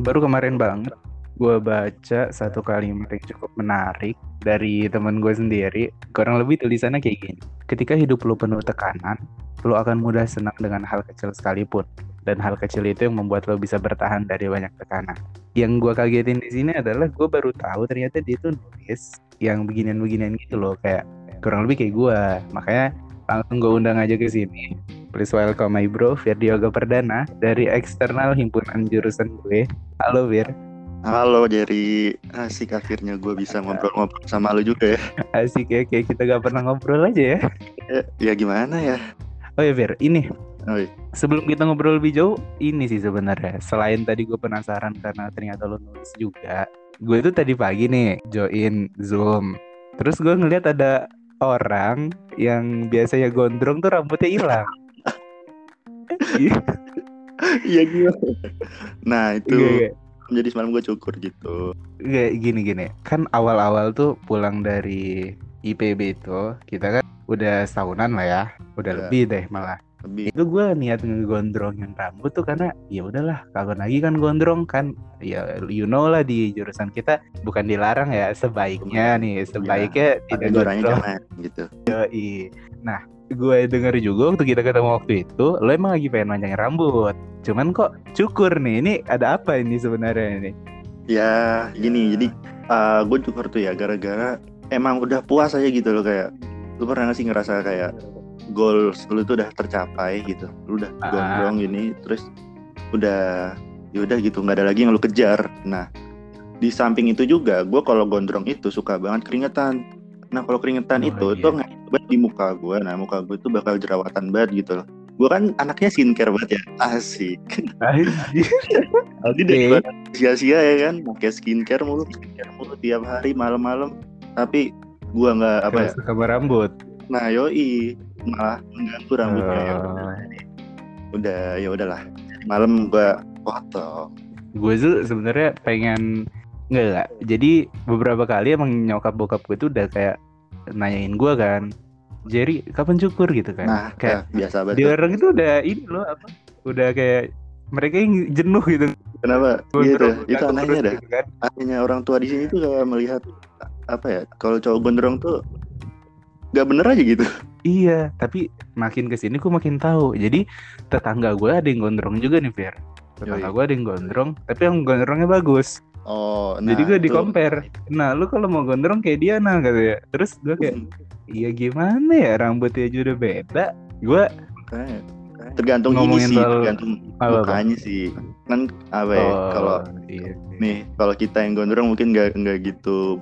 baru kemarin banget gue baca satu kalimat yang cukup menarik dari temen gue sendiri. Kurang lebih tulisannya kayak gini. Ketika hidup lo penuh tekanan, lo akan mudah senang dengan hal kecil sekalipun. Dan hal kecil itu yang membuat lo bisa bertahan dari banyak tekanan. Yang gue kagetin di sini adalah gue baru tahu ternyata dia tuh nulis yang beginian-beginian gitu loh kayak kurang lebih kayak gue. Makanya langsung gue undang aja ke sini. Please welcome my bro Yoga Perdana dari eksternal himpunan jurusan gue. Halo Fir. Halo Jerry, asik akhirnya gue bisa ngobrol-ngobrol sama lo juga ya. Asik ya, kayak kita gak pernah ngobrol aja ya. Ya, ya gimana ya? Oh ya Fir, ini Oh, iya. sebelum kita ngobrol lebih jauh, ini sih sebenarnya. Selain tadi gue penasaran karena ternyata lo nulis juga. Gue tuh tadi pagi nih join Zoom. Terus gue ngeliat ada orang yang biasanya gondrong tuh rambutnya hilang. Iya, Iya gimana? Nah itu iya. jadi semalam gue cukur gitu. Nggak, gini gini kan awal-awal tuh pulang dari IPB itu kita kan udah setahunan lah ya udah Udah. lebih deh malah Lebih itu gue niat ngegondrongin rambut tuh karena ya udahlah kapan lagi kan gondrong kan ya you know lah di jurusan kita bukan dilarang ya sebaiknya nih sebaiknya ada tidak gondrong jangan gitu. Yoi. nah gue denger juga waktu kita ketemu waktu itu lo emang lagi pengen manjangin rambut. Cuman kok cukur nih ini ada apa ini sebenarnya ini? Ya gini, jadi uh, gue cukur tuh ya gara-gara emang udah puas aja gitu loh kayak lu pernah gak sih ngerasa kayak goals lu tuh udah tercapai gitu? Lu udah Ah. gondrong gini terus udah ya udah gitu nggak ada lagi yang lu kejar. Nah di samping itu juga gue kalau gondrong itu suka banget keringetan. Nah kalau keringetan Oh, itu iya. tuh banget di muka gue nah muka gue tuh bakal jerawatan banget gitu loh. Gue kan anaknya skincare banget ya. Asik. Aldi daripada sia-sia ya kan. Pakai skincare mulu skincare mulu tiap hari malam-malam. Tapi gua nggak apa ya? sama rambut. Nah yoi. Malah mengganggu rambutnya. Ya udah. Oh. udah ya udahlah. Malam gua potong. Gue tuh sebenarnya pengen nggak nggak. Jadi beberapa kali emang nyokap bokap gue tuh udah kayak nanyain gue kan Jerry kapan cukur gitu kan? Nah kayak kayak biasa di banget orang itu udah ini loh apa udah kayak mereka yang jenuh gitu. Kenapa? Gitu Gondrong, itu gantung anehnya dah. gitu kan. anehnya orang tua di sini tuh kayak melihat apa ya kalau cowok gondrong tuh nggak bener aja gitu. Iya tapi makin ke sini gue makin tahu. Jadi tetangga gue ada yang gondrong juga nih Fir tetangga gue ada yang gondrong tapi yang gondrongnya bagus oh nah jadi gue di compare. Nah lu kalau mau gondrong kayak dia nah katanya terus gue kayak iya gimana ya? Rambutnya aja udah beda. Gue tergantung ini sih soal- tergantung apa, apa? mukanya sih. Kan apa ya oh, kalau iya, nih kalau kita yang gondrong mungkin nggak nggak gitu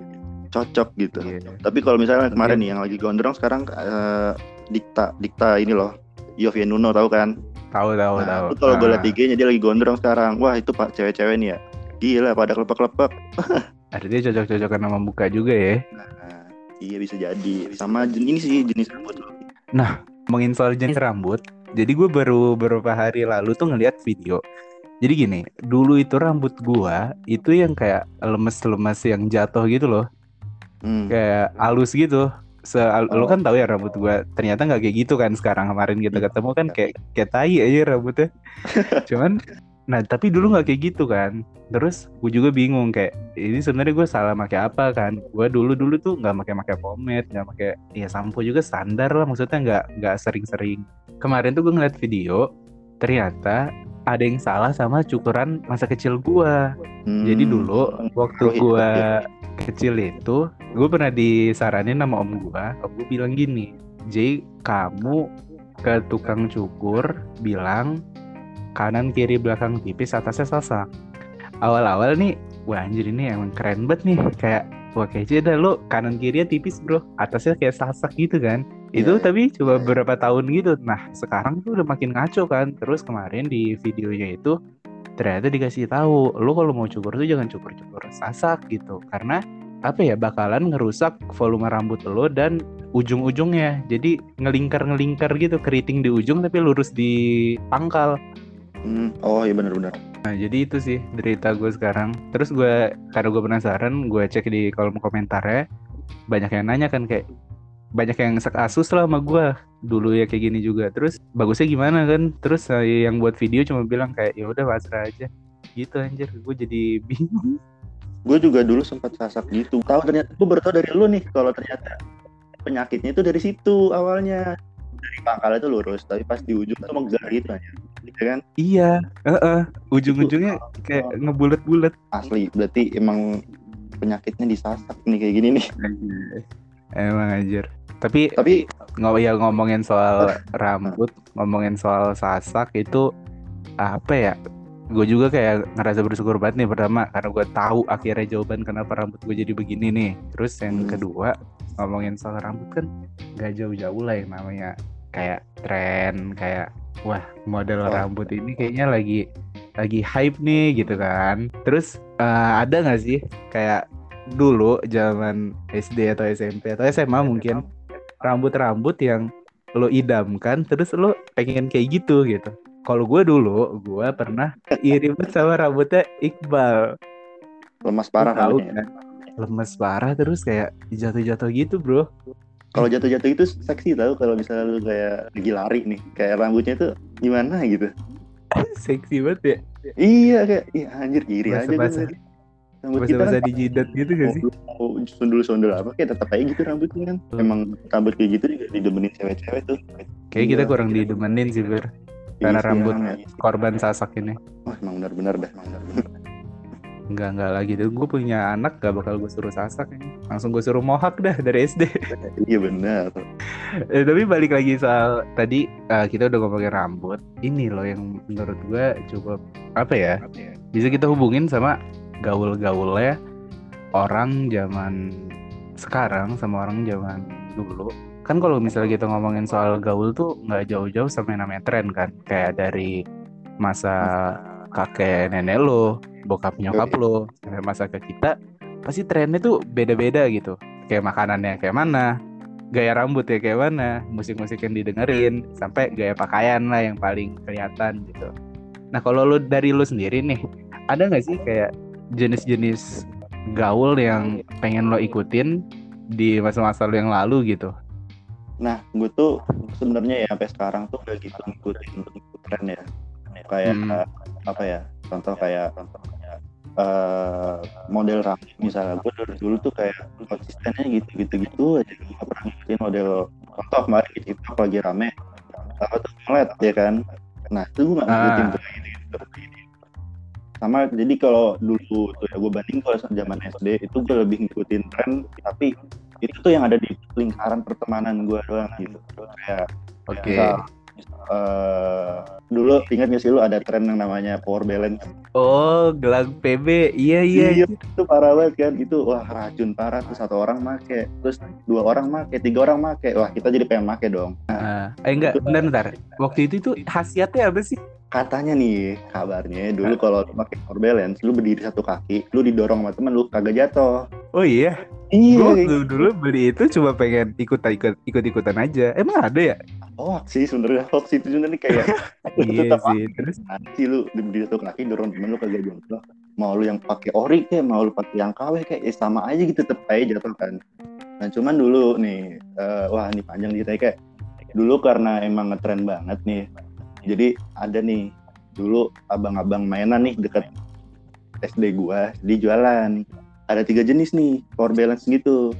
cocok gitu. Iya. tapi kalau misalnya kemarin Mungkin. nih yang lagi gondrong sekarang eh, dikta dikta ini loh Yovie Nuno tahu kan? Tahu tahu tahu. nah, itu kalau gue Ah, liat IG-nya dia lagi gondrong sekarang. Wah itu pak cewek-cewek nih ya gila pada kelepek-kelepek. Artinya cocok-cocokan sama muka juga ya. Nah, iya bisa jadi. Sama jen- ini sih jenis rambut loh. Ngomongin soal jenis rambut jadi gue baru beberapa hari lalu tuh ngeliat video. Jadi gini dulu itu rambut gua itu yang kayak lemes-lemes yang jatuh gitu loh. Hmm. kayak halus gitu. Se lu Oh. kan tahu ya rambut gua ternyata nggak kayak gitu kan sekarang kemarin kita Iya. ketemu kan kayak kayak tai aja rambutnya. Cuman nah tapi dulu nggak kayak gitu kan. Terus gue juga bingung kayak ini sebenarnya gue salah pakai apa kan? Gue dulu dulu tuh nggak pakai pakai pomade nggak pakai ya sampo juga standar lah maksudnya nggak nggak sering-sering. Kemarin tuh gue ngeliat video ternyata ada yang salah sama cukuran masa kecil gua. Hmm. jadi dulu waktu Oh, iya, gua iya. kecil itu, gue pernah disaranin sama om gua, om gua bilang gini, Jay kamu ke tukang cukur bilang kanan kiri belakang tipis atasnya sasak. Awal-awal nih, wah anjir ini emang keren banget nih, kayak wah kece dah lo kanan kirinya tipis bro, atasnya kayak sasak gitu kan. Itu Iya. tapi coba beberapa tahun gitu. Nah sekarang tuh udah makin ngaco kan. Terus kemarin di videonya itu ternyata dikasih tahu lo kalau mau cukur tuh jangan cukur-cukur sasak gitu karena apa ya bakalan ngerusak volume rambut lo dan ujung-ujungnya jadi ngelingkar-ngelingkar gitu keriting di ujung tapi lurus di pangkal Hmm. oh iya benar-benar nah jadi itu sih derita gue sekarang. Terus gue karena gue penasaran gue cek di kolom komentarnya banyak yang nanya kan kayak banyak yang sekasus lah sama gue dulu ya kayak gini juga. Terus bagusnya gimana kan? Terus saya yang buat video cuma bilang kayak ya udah pasrah aja. Gitu anjir. Gue jadi bingung. Gue juga dulu sempat sasak gitu. Tahu ternyata gue baru tahu dari lu nih kalau ternyata penyakitnya itu dari situ awalnya dari pangkal itu lurus tapi pas di ujung tuh megar gitu aja. Gitu kan? Iya uh ujung-ujungnya kayak ngebulet-bulet. Asli berarti emang penyakitnya disasak nih kayak gini nih. Emang anjir. Tapi tapi nggak ya ngomongin soal rambut ngomongin soal sasak itu apa ya? Gue juga kayak ngerasa bersyukur banget nih pertama karena gue tahu akhirnya jawaban kenapa rambut gue jadi begini nih. Terus yang Hmm. kedua ngomongin soal rambut kan gak jauh-jauh lah yang namanya kayak tren kayak wah model Oh. rambut ini kayaknya lagi lagi hype nih gitu kan terus eh, ada nggak sih kayak dulu zaman SD atau SMP atau SMA mungkin rambut-rambut yang lo idamkan terus lo pengen kayak gitu gitu kalau gue dulu gue pernah iri sama rambutnya Iqbal lemas parah tahu rambutnya. kan lemes parah terus kayak jatuh-jatuh gitu bro kalau jatuh-jatuh itu seksi tau kalau misalnya lu kayak lagi lari nih kayak rambutnya itu gimana gitu seksi banget ya iya kayak iya anjir iri aja Basah-basah. ngeliat. rambut kita kan dijidat gitu gak sih mau sundul-sundul apa kayak tetap aja gitu rambutnya kan Hmm. emang rambut kayak gitu juga didemenin cewek-cewek tuh kayak kita Iya. kurang didemenin sih Ber Karena Iya, rambut. ya. korban sasak ini wah emang benar-benar dah emang benar-benar. Enggak, enggak lagi tuh. Gue punya anak gak bakal gue suruh sasak ini. Langsung gue suruh mohak dah dari SD. iya benar Eh, tapi balik lagi soal tadi eh, kita udah ngomongin rambut. Ini loh yang menurut gue cukup apa ya? Bisa kita hubungin sama gaul-gaulnya orang zaman sekarang sama orang zaman dulu. Kan kalau misalnya kita ngomongin soal gaul tuh nggak jauh-jauh sama yang namanya tren kan. Kayak dari masa kakek nenek lo, bokap nyokap lo, sampai masa ke kita, pasti trennya tuh beda-beda gitu. Kayak makanannya kayak mana, gaya rambut ya kayak mana, musik-musik yang didengerin, sampai gaya pakaian lah yang paling kelihatan gitu. Nah kalau lu dari lu sendiri nih, ada nggak sih kayak jenis-jenis gaul yang pengen lo ikutin di masa-masa lu yang lalu gitu? nah gue tuh sebenarnya ya sampai sekarang tuh udah gitu ngikutin tren ya kayak Hmm. Apa ya? Contoh kayak contoh kayak eh, model rambut misalnya. Gue dari dulu tuh kayak konsistennya gitu gitu gitu aja. Gue pernah ngikutin model contoh kemarin di TikTok lagi rame. Apa tuh? Mullet ya kan? Nah itu gue nggak ngikutin Ah. tuh gitu, gitu, gitu. sama jadi kalau dulu tuh ya gue banding kalau zaman SD itu gue lebih ngikutin tren tapi itu tuh yang ada di lingkaran pertemanan gue doang gitu. Kayak Oke. misal, eh, dulu ingat gak sih lu ada tren yang namanya power balance Oh, gelang PB. Iya, iya. Iya, itu parah banget kan itu wah racun parah tuh satu orang make terus dua orang make tiga orang make wah kita jadi pengen make dong Ah, eh enggak, bentar, bentar. Waktu itu tuh khasiatnya apa sih? katanya nih kabarnya dulu kalau lu pakai power balance lu berdiri satu kaki lu didorong sama temen lu kagak jatuh Oh iya, iya gue dulu, dulu beli itu cuma pengen ikut ikut ikut ikutan aja. Emang ada ya? Hoax sih sebenarnya. Hoax itu sebenarnya kayak iya tetap sih. Terus? Nanti lu berdiri satu kaki dorong temen lu kagak jatuh mau lu yang pakai ori kayak mau lu pakai yang KW kayak ya sama aja gitu tetep aja jatuh kan. Nah cuman dulu nih eh, wah ini panjang ceritanya kayak dulu karena emang ngetren banget nih jadi ada nih dulu abang-abang mainan nih deket SD gua di jualan. Ada tiga jenis nih power balance gitu.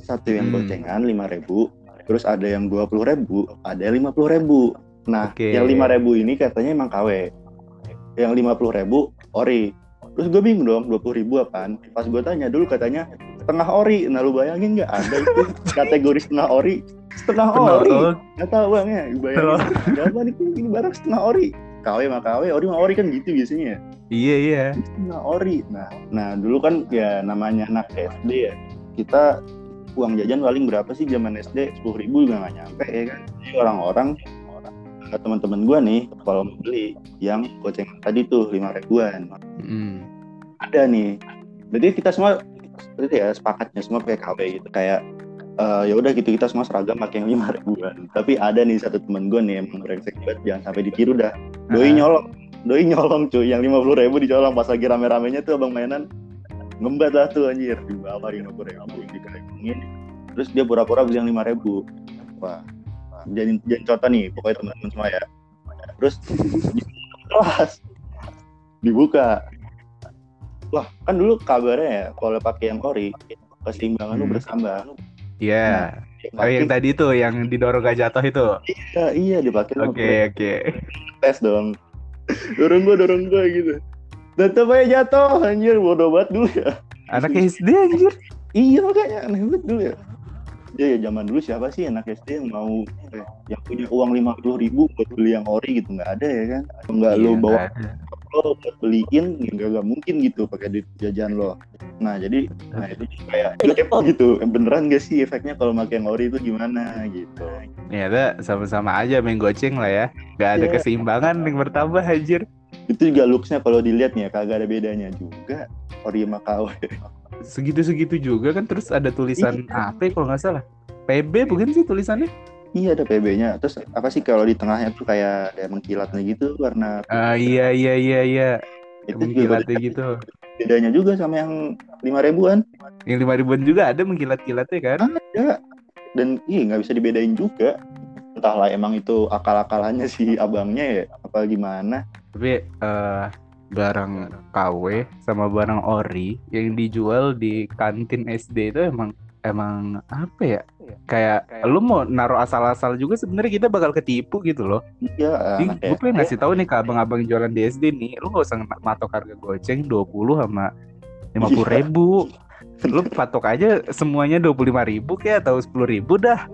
Satu yang Hmm. gocengan lima ribu terus ada yang dua puluh ribu ada yang lima puluh ribu. Nah Oke. yang lima ribu ini katanya emang KW yang lima puluh ribu ori. Terus gue bingung dong dua puluh ribu apaan? Pas gue tanya dulu katanya setengah ori. Nah lu bayangin nggak ada itu kategori setengah ori? Setengah ori? nggak tahu bang ya. Bayangin ada apa nih ini barang setengah ori. KW mah KW ori mah ori kan gitu biasanya iya iya. setengah ori. Nah nah dulu kan ya namanya anak SD ya. Kita uang jajan paling berapa sih zaman SD sepuluh ribu juga nggak nyampe ya kan? Jadi orang-orang eh, teman-teman gua nih kalau mau beli yang gocengan tadi tuh lima ribuan. Hmm. ada nih. Jadi kita semua itu ya sepakatnya semua pakai KW gitu. Kayak eh, ya udah gitu kita semua seragam pakai yang lima ribuan. Tapi ada nih satu temen gue nih emang brengsek banget jangan sampai ditiru dah. Doi nyolong. Doi nyolong cuy. Yang lima puluh ribu dicolong pas lagi rame-ramenya tuh abang mainan ngembat lah tuh anjir. Di bawah lima puluh ribu dikalengin terus dia pura-pura beli yang lima ribu. Wah jadi jadi contoh nih pokoknya teman-teman semua ya. Terus di kelas dibuka. Wah kan dulu kabarnya ya kalau pakai yang ori keseimbangan lu Hmm. bertambah Iya. Nah, Oh yang tadi tuh yang didorong gak jatuh itu. iya iya dipakai Oke oke. tes dong dorong gua dorong gua gitu tetep aja jatuh anjir bodoh banget dulu ya Anak SD anjir. iya makanya aneh banget dulu ya ya, ya zaman dulu siapa sih anak SD yang mau eh, yang punya uang lima puluh ribu buat beli yang ori gitu nggak ada ya kan nggak Iya, lu bawa nggak ada. lo buat beliin ya nggak nggak mungkin gitu pakai duit jajan lo nah jadi nah itu kayak kepo gitu beneran gak sih efeknya kalau pakai yang ori itu gimana gitu Ternyata sama-sama aja main goceng lah ya. Gak ada Iya. keseimbangan yang bertambah anjir. Itu juga looksnya kalau dilihat nih ya kagak ada bedanya juga ori sama KW Segitu-segitu juga kan terus ada tulisan apa ya kalau nggak salah. PB bukan sih tulisannya? Iya ada PB-nya. Terus apa sih kalau di tengahnya tuh kayak ada mengkilatnya gitu warna Ah iya iya iya iya. itu juga Mengkilatnya gitu. bedanya juga sama yang lima ribuan Yang lima ribuan juga ada mengkilat-kilatnya kan? ada dan iya nggak bisa dibedain juga entahlah emang itu akal-akalannya si abangnya ya apa gimana Tapi eh barang KW sama barang ori yang dijual di kantin SD itu emang emang apa ya? Kayak lu mau naruh asal-asal juga sebenarnya kita bakal ketipu gitu loh. iya Jadi gue pengen ngasih tahu nih ke abang-abang jualan di SD nih, lu gak usah matok harga goceng 20 sama 50 ribu. Lu patok aja semuanya 25 ribu kayak atau 10 ribu dah.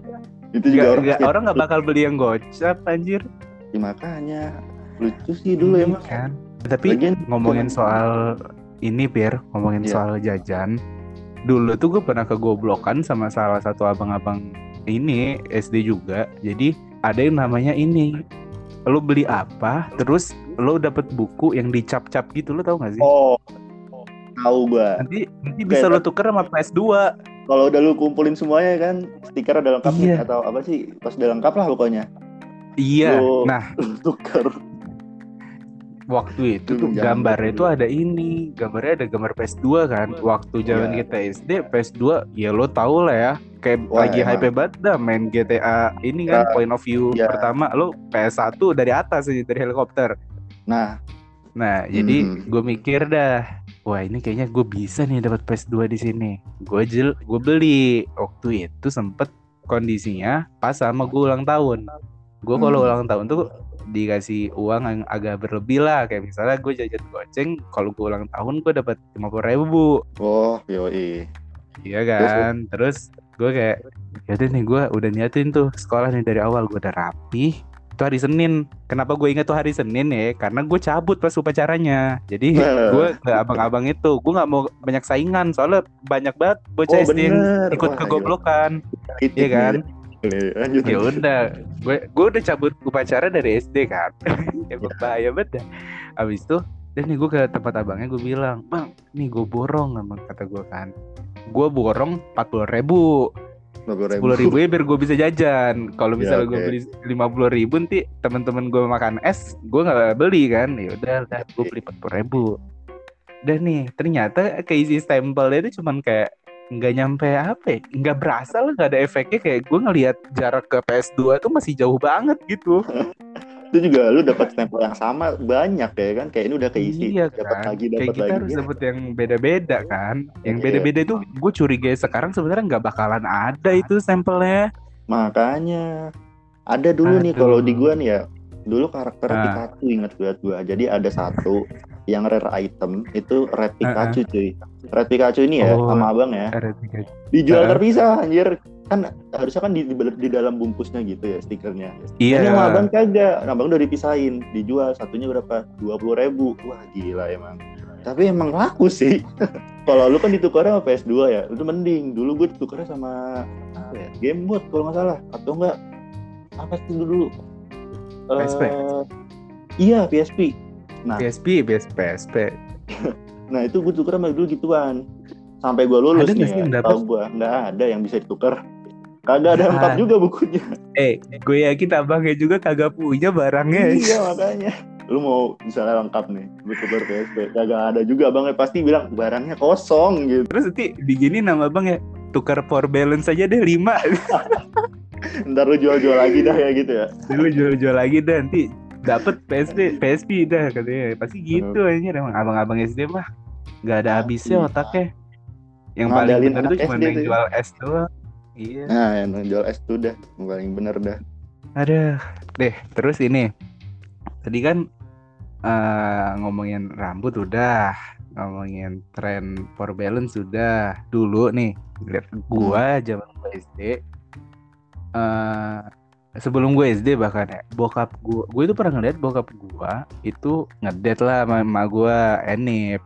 itu juga Gak, orang gak- orang gak bakal beli yang gocap anjir. Ya, makanya lucu sih dulu Iya emang kan. Tapi Lagian ngomongin zaman- soal ini Pir, ngomongin Iya. soal jajan. Dulu tuh gue pernah kegoblokan sama salah satu abang-abang ini SD juga. Jadi ada yang namanya ini. Lu beli apa, terus lu dapet buku yang dicap-cap gitu, lu tau gak sih? oh tahu gua Nanti nanti bisa Kayak- lu tuker sama PS2. kalau udah lu kumpulin semuanya kan stiker udah lengkap nih, Iya. atau apa sih pas udah lengkap lah pokoknya Iya. Lu- Nah, tuker waktu itu tuh Dulu zaman gambarnya itu ada ini, gambarnya ada gambar PS2 kan. Waktu zaman Iya. kita SD, PS2 ya lo tau lah ya. Kayak Wah, lagi emang. hype banget dah main GTA ini kan Ya, point of view iya. pertama lo PS1 dari atas aja dari helikopter. nah Nah, jadi Mhm. gue mikir dah, wah ini kayaknya gue bisa nih dapat PS2 di sini. Gue jel, gue beli. Waktu itu sempet kondisinya pas sama gue ulang tahun. Gue kalau Hmm. ulang tahun tuh dikasih uang yang agak berlebih lah. Kayak misalnya gue jajan goceng, kalau gue ulang tahun gue dapat lima puluh ribu, oh yoi iya kan? Terus gue kayak, yaudah nih gue udah niatin tuh sekolah nih dari awal gue udah rapi. Itu hari Senin. Kenapa gue ingat tuh hari Senin ya? Karena gue cabut pas upacaranya. Jadi gue ke abang-abang itu, gue nggak mau banyak saingan soalnya banyak banget bocah oh SD yang bener ikut Wah, kegoblokan, gila. iya kan? Lanjut. Ya udah gue gue udah cabut upacara dari SD kan. Emang bahaya banget abis itu dan nih gue ke tempat abangnya gue bilang bang nih gue borong emang kata gue kan. Gue borong empat puluh ribu. Sepuluh ribu ya biar gue bisa jajan. Kalau Ya, misalnya gue beli lima puluh ribu nanti teman-teman gue makan es gue nggak beli kan. Ya udah udah gue beli empat puluh ribu. Dan nih ternyata keisi stempelnya itu cuman kayak nggak nyampe apa ya nggak berasa lah nggak ada efeknya kayak gue ngelihat jarak ke PS2 tuh masih jauh banget gitu itu juga lu dapat stempel yang sama banyak ya kan kayak ini udah keisi Iya dapat kan. lagi dapat kita lagi harus Ya, dapet yang beda-beda kan yang Iya. beda-beda itu gue curiga sekarang sebenarnya nggak bakalan ada itu stempelnya makanya ada dulu nih kalau Aduh. di gua nih ya dulu karakter Ah. Pikachu inget banget gua jadi ada satu yang rare item itu red Pikachu cuy red Pikachu ini ya Oh. sama abang ya Ada tiga- dijual Ah. terpisah anjir kan harusnya kan di, di, di dalam bungkusnya gitu ya stikernya iya Ini sama abang kagak, Nah, abang udah dipisahin, dijual satunya berapa? Dua puluh ribu. Wah gila emang. Tapi emang laku sih. kalau lu kan ditukarnya sama PS2 ya, itu mending. Dulu gue ditukarnya sama apa ya? Gamebot kalau nggak salah, atau enggak apa sih dulu? PSP? Eh, iya PSP. Nah, PSP PSP PSP nah itu gue tuker sama dulu gituan. Sampai gue lulus Ada nih ya, tau gue nggak ada yang bisa ditukar. Kagak ada ada. juga bukunya. eh gue yakin abangnya juga kagak punya barangnya. Iya makanya. Lu mau misalnya lengkap nih lu tukar PSP kagak ada juga bang. Pasti bilang barangnya kosong gitu. Terus nanti digini nama bang ya tukar power balance aja deh 5 ntar lu jual-jual lagi dah ya gitu ya. Dulu jual-jual lagi dah nanti dapet PSP PSP dah katanya. Pasti gitu aja emang abang-abang SD mah nggak ada habisnya otaknya. Yang paling anak tuh cuma yang jual es doang. Iya. Nah, yang jual es tuh dah. Yang paling bener dah. Aduh, deh. Terus ini, tadi kan eh, ngomongin rambut udah, ngomongin tren for balance sudah. Dulu nih, lihat gua zaman gua SD, eh sebelum gue SD bahkan ya, bokap gua, gue itu pernah ngeliat bokap gua itu ngedate lah sama emak gua, Enip.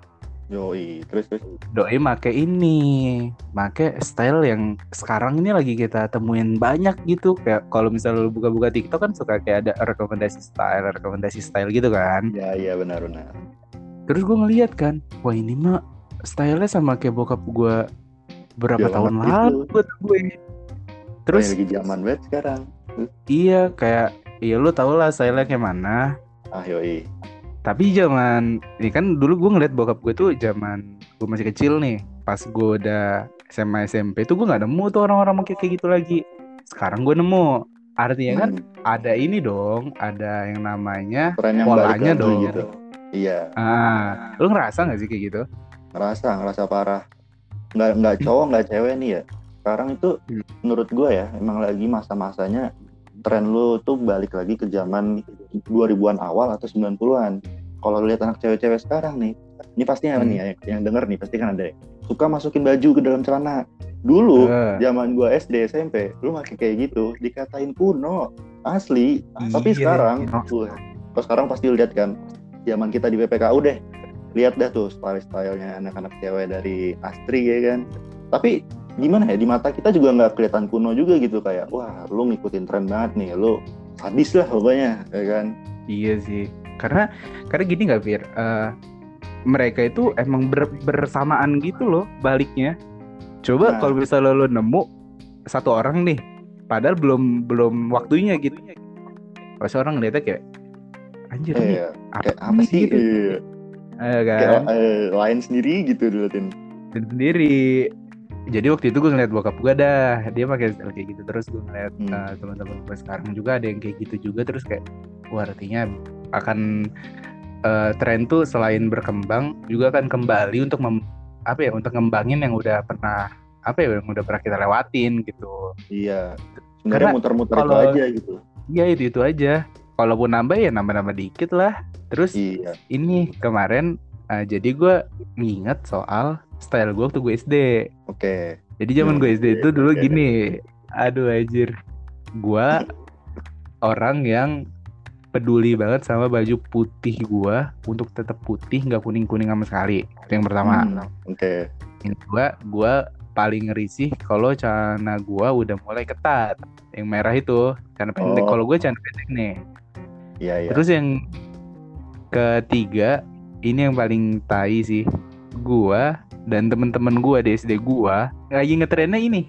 Yoi, terus terus. Doi make ini, make style yang sekarang ini lagi kita temuin banyak gitu. Kayak kalau misalnya lu buka-buka TikTok kan suka kayak ada rekomendasi style, rekomendasi style gitu kan. Ya iya benar benar. Terus gue ngeliat kan, wah ini mah stylenya sama kayak bokap gue berapa Ya, tahun banget lalu buat gue. Terus Terus lagi zaman banget sekarang. Iya kayak, iya lu tau lah stylenya kayak mana. Ah yoi. Tapi zaman ini kan dulu gue ngeliat bokap gue tuh zaman gue masih kecil nih. Pas gue udah SMA SMP tuh gue nggak nemu tuh orang-orang pakai kayak gitu lagi. Sekarang gue nemu. Artinya kan Hmm, ada ini dong, ada yang namanya tren yang polanya dong. gitu. Iya, ah, lu ngerasa nggak sih kayak gitu? ngerasa ngerasa parah. Nggak nggak cowok nggak cewek nih ya. Sekarang itu Hmm. menurut gue ya emang lagi masa-masanya tren lu tuh balik lagi ke zaman 2000-an awal atau 90-an. Kalau lihat anak cewek-cewek sekarang nih, ini pasti Hmm. nih ya, yang denger nih pasti kan ada suka masukin baju ke dalam celana. Dulu Eh, zaman gua SD SMP, lu pakai kayak gitu, dikatain kuno, asli. Tapi iya, sekarang, iya. kalau sekarang pasti lu lihat kan, zaman kita di BPKU deh, lihat dah tuh style-stylenya anak-anak cewek dari Astri ya kan. Tapi gimana ya di mata kita juga nggak kelihatan kuno juga gitu kayak, wah lu ngikutin tren banget nih, lu sadis lah pokoknya, ya kan. Iya sih. Karena karena gini nggak Fir? Eh, mereka itu emang ber- bersamaan gitu loh baliknya. Coba Nah. kalau misalnya lo nemu satu orang nih, padahal belum belum waktunya gitu. Pas orang ngeliatnya kayak anjir nih Iya, apa, kayak apa nih?" sih? gitu. Iya. Eh, kan? Kayak eh, lain sendiri gitu. Dan sendiri. Jadi waktu itu gue ngeliat bokap gue dah, dia pakai style kayak gitu terus gue ngeliat Hmm. eh, teman-teman gue sekarang juga ada yang kayak gitu juga terus kayak wah artinya akan eh, tren tuh selain berkembang juga akan kembali untuk mem- apa ya untuk ngembangin yang udah pernah apa ya yang udah pernah kita lewatin gitu. Iya. Karena Sebenarnya muter-muter itu kalau- aja gitu. Iya itu itu aja. Kalaupun nambah ya nambah-nambah dikit lah. Terus Iya. ini kemarin eh, jadi gue nginget soal style gue waktu gue SD. Oke. Jadi zaman Hmm, gue SD itu dulu iya. gini, aduh anjir, gua orang yang peduli banget sama baju putih gua untuk tetap putih nggak kuning kuning sama sekali. Itu yang pertama. Hmm, Oke. Yang kedua, gua paling risih kalau celana gua udah mulai ketat. Yang merah itu celana pendek. Oh. Kalau gue celana pendek nih. Iya iya. Terus yang ketiga, ini yang paling tai sih. Gua dan temen-temen gua di SD gua lagi ngetrennya ini.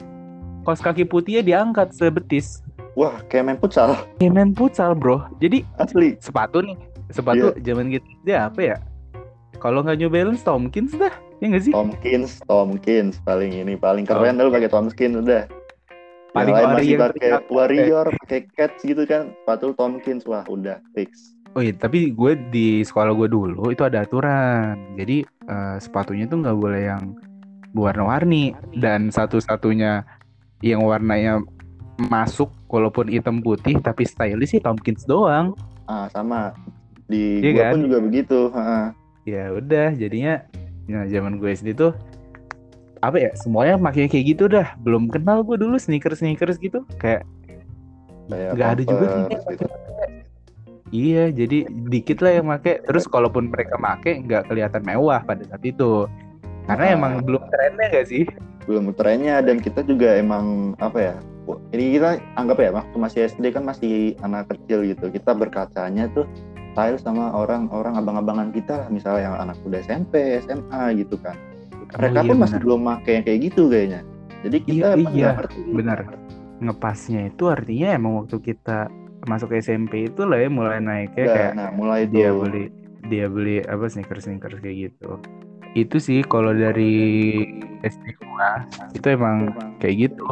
Kos kaki putihnya diangkat sebetis. Wah kayak main futsal Kayak main futsal, Bro. Jadi asli. sepatu nih, sepatu Iya. zaman gitu dia apa ya? Kalau nggak New Balance Tomkins dah, ya nggak sih? Tomkins, Tomkins paling ini paling keren lu pakai Tomkins udah. Paling yang lain masih pakai. Warrior, pakai Cats gitu kan. Sepatu Tomkins wah udah fix. Oh iya, tapi gue di sekolah gue dulu itu ada aturan. Jadi eh, sepatunya tuh nggak boleh yang warna-warni dan satu-satunya yang warnanya masuk walaupun hitam putih tapi stylish sih Tomkins doang. Ah sama di Iya gua kan? pun juga begitu. Ha. Ya udah, jadinya ya zaman gue SD tuh apa ya semuanya makanya kayak gitu dah. Belum kenal gue dulu sneakers sneakers gitu kayak nggak ada juga gitu. Iya, jadi dikit lah yang make. Terus kalaupun mereka make nggak kelihatan mewah pada saat itu. Karena Ah. emang belum trennya nggak sih? belum trennya dan kita juga emang apa ya ini kita anggap ya waktu masih SD kan masih anak kecil gitu kita berkacanya tuh style sama orang-orang abang-abangan kita lah misalnya yang anak udah SMP SMA gitu kan mereka Oh, iya, pun masih benar. belum make yang kayak gitu kayaknya jadi kita Iya, iya, benar. Ngepasnya itu artinya emang waktu kita masuk SMP itu lah ya mulai naiknya Udah, kayak nah mulai dia tuh beli dia beli apa sneakers sneakers kayak gitu. Itu sih kalau dari SD gua itu emang kayak gitu.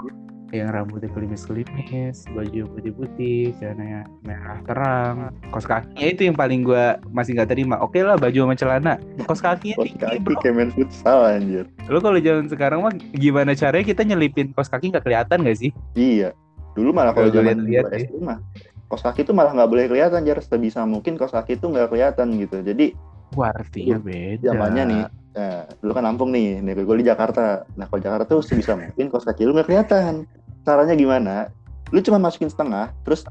yang rambutnya kelimis-kelimis, baju putih-putih, celana merah terang, kos kakinya itu yang paling gua masih nggak terima. Oke lah baju sama celana, kos kakinya Kos tinggi kaki bro. main futsal anjir. Lo kalau zaman sekarang mah gimana caranya kita nyelipin kos kaki nggak kelihatan gak sih? Iya. Dulu malah kalau zaman gua ya. SD mah kos kaki tuh malah nggak boleh kelihatan jar sebisa mungkin kos kaki tuh nggak kelihatan gitu. Jadi Wah artinya beda. zamannya nih Nah, dulu kan Lampung nih, nih gue di Jakarta. Nah, kalau Jakarta tuh sebisa mungkin kos kaki lu nggak kelihatan. Caranya gimana? Lu cuma masukin setengah, terus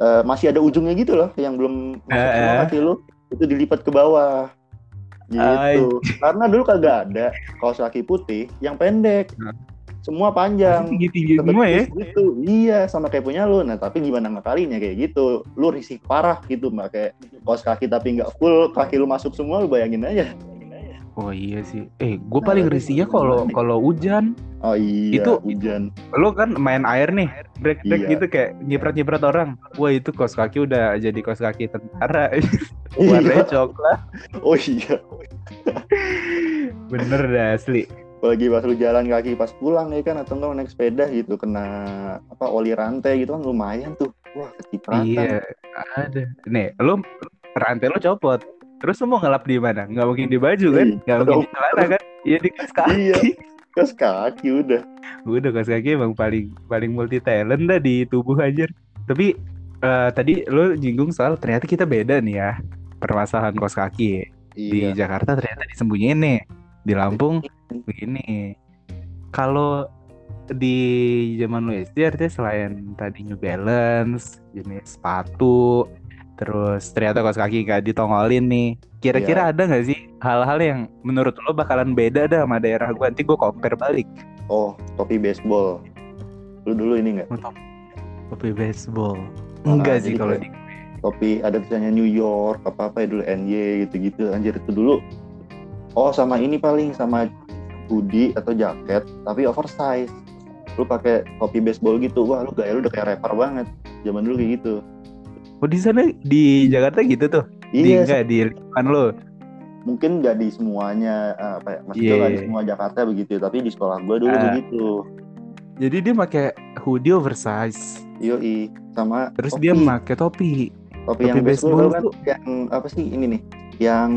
eh, masih ada ujungnya gitu loh, yang belum masuk Eh, semua eh. kaki lu, itu dilipat ke bawah. Gitu. Karena dulu kagak ada kaos kaki putih yang pendek. Nah. Semua panjang. tinggi-tinggi semua ya. Gitu. Iya, sama kayak punya lu. Nah, tapi gimana ngakalinya kayak gitu? Lu risih parah gitu, mbak kayak kaki tapi nggak full, kaki lu masuk semua, lu bayangin aja. Oh iya sih. Eh, gue Nah, paling tapi risihnya kalau kalau hujan, Oh iya, Itu- hujan. lo kan main air nih, break break Iya. gitu kayak nyiprat-nyiprat orang. Wah itu kos kaki udah jadi kos kaki tentara. Iya. Warnanya coklat. Oh iya. Bener dah asli. Apalagi pas lu jalan kaki pas pulang ya kan atau enggak naik sepeda gitu kena apa oli rantai gitu kan lumayan tuh. Wah, kecipratan. Iya, ada. Nih, lo rantai lo copot. Terus lo mau ngelap di mana? Nggak mungkin di baju kan? Iya. Nggak mungkin di celana kan? Iya di kos kaki. Iya. Terus kaki udah. Udah kos kaki emang paling paling multi talent dah di tubuh anjir. Tapi eh, tadi lo jinggung soal ternyata kita beda nih ya permasalahan kos kaki. Di Iya. Jakarta ternyata disembunyiin nih. Di Lampung begini. Kalau di zaman lu SD artinya selain tadi New Balance, jenis sepatu, terus ternyata kaos kaki gak ditongolin nih. Kira-kira ada nggak sih hal-hal yang menurut lo bakalan beda dah sama daerah gua? Nanti gua compare balik. Oh, topi baseball. Lu dulu ini enggak? Topi baseball. Nah, Enggak sih kalau di Topi ada tulisannya New York apa apa ya dulu NY gitu-gitu anjir itu dulu. Oh, sama ini paling sama hoodie atau jaket tapi oversize. Lu pakai topi baseball gitu. Wah, lu gaya lu udah kayak rapper banget. Zaman dulu kayak gitu. Oh di sana di Jakarta gitu tuh? Di Iya, enggak di lingkungan lo? mungkin nggak di semuanya eh, apa ya maksudnya Iya, nggak di iya. semua Jakarta begitu tapi di sekolah gue dulu Ah. begitu Jadi dia pakai hoodie oversize. yoi sama Terus topi, dia pakai topi. topi yang topi baseball baseball kan tuh- yang apa sih ini nih yang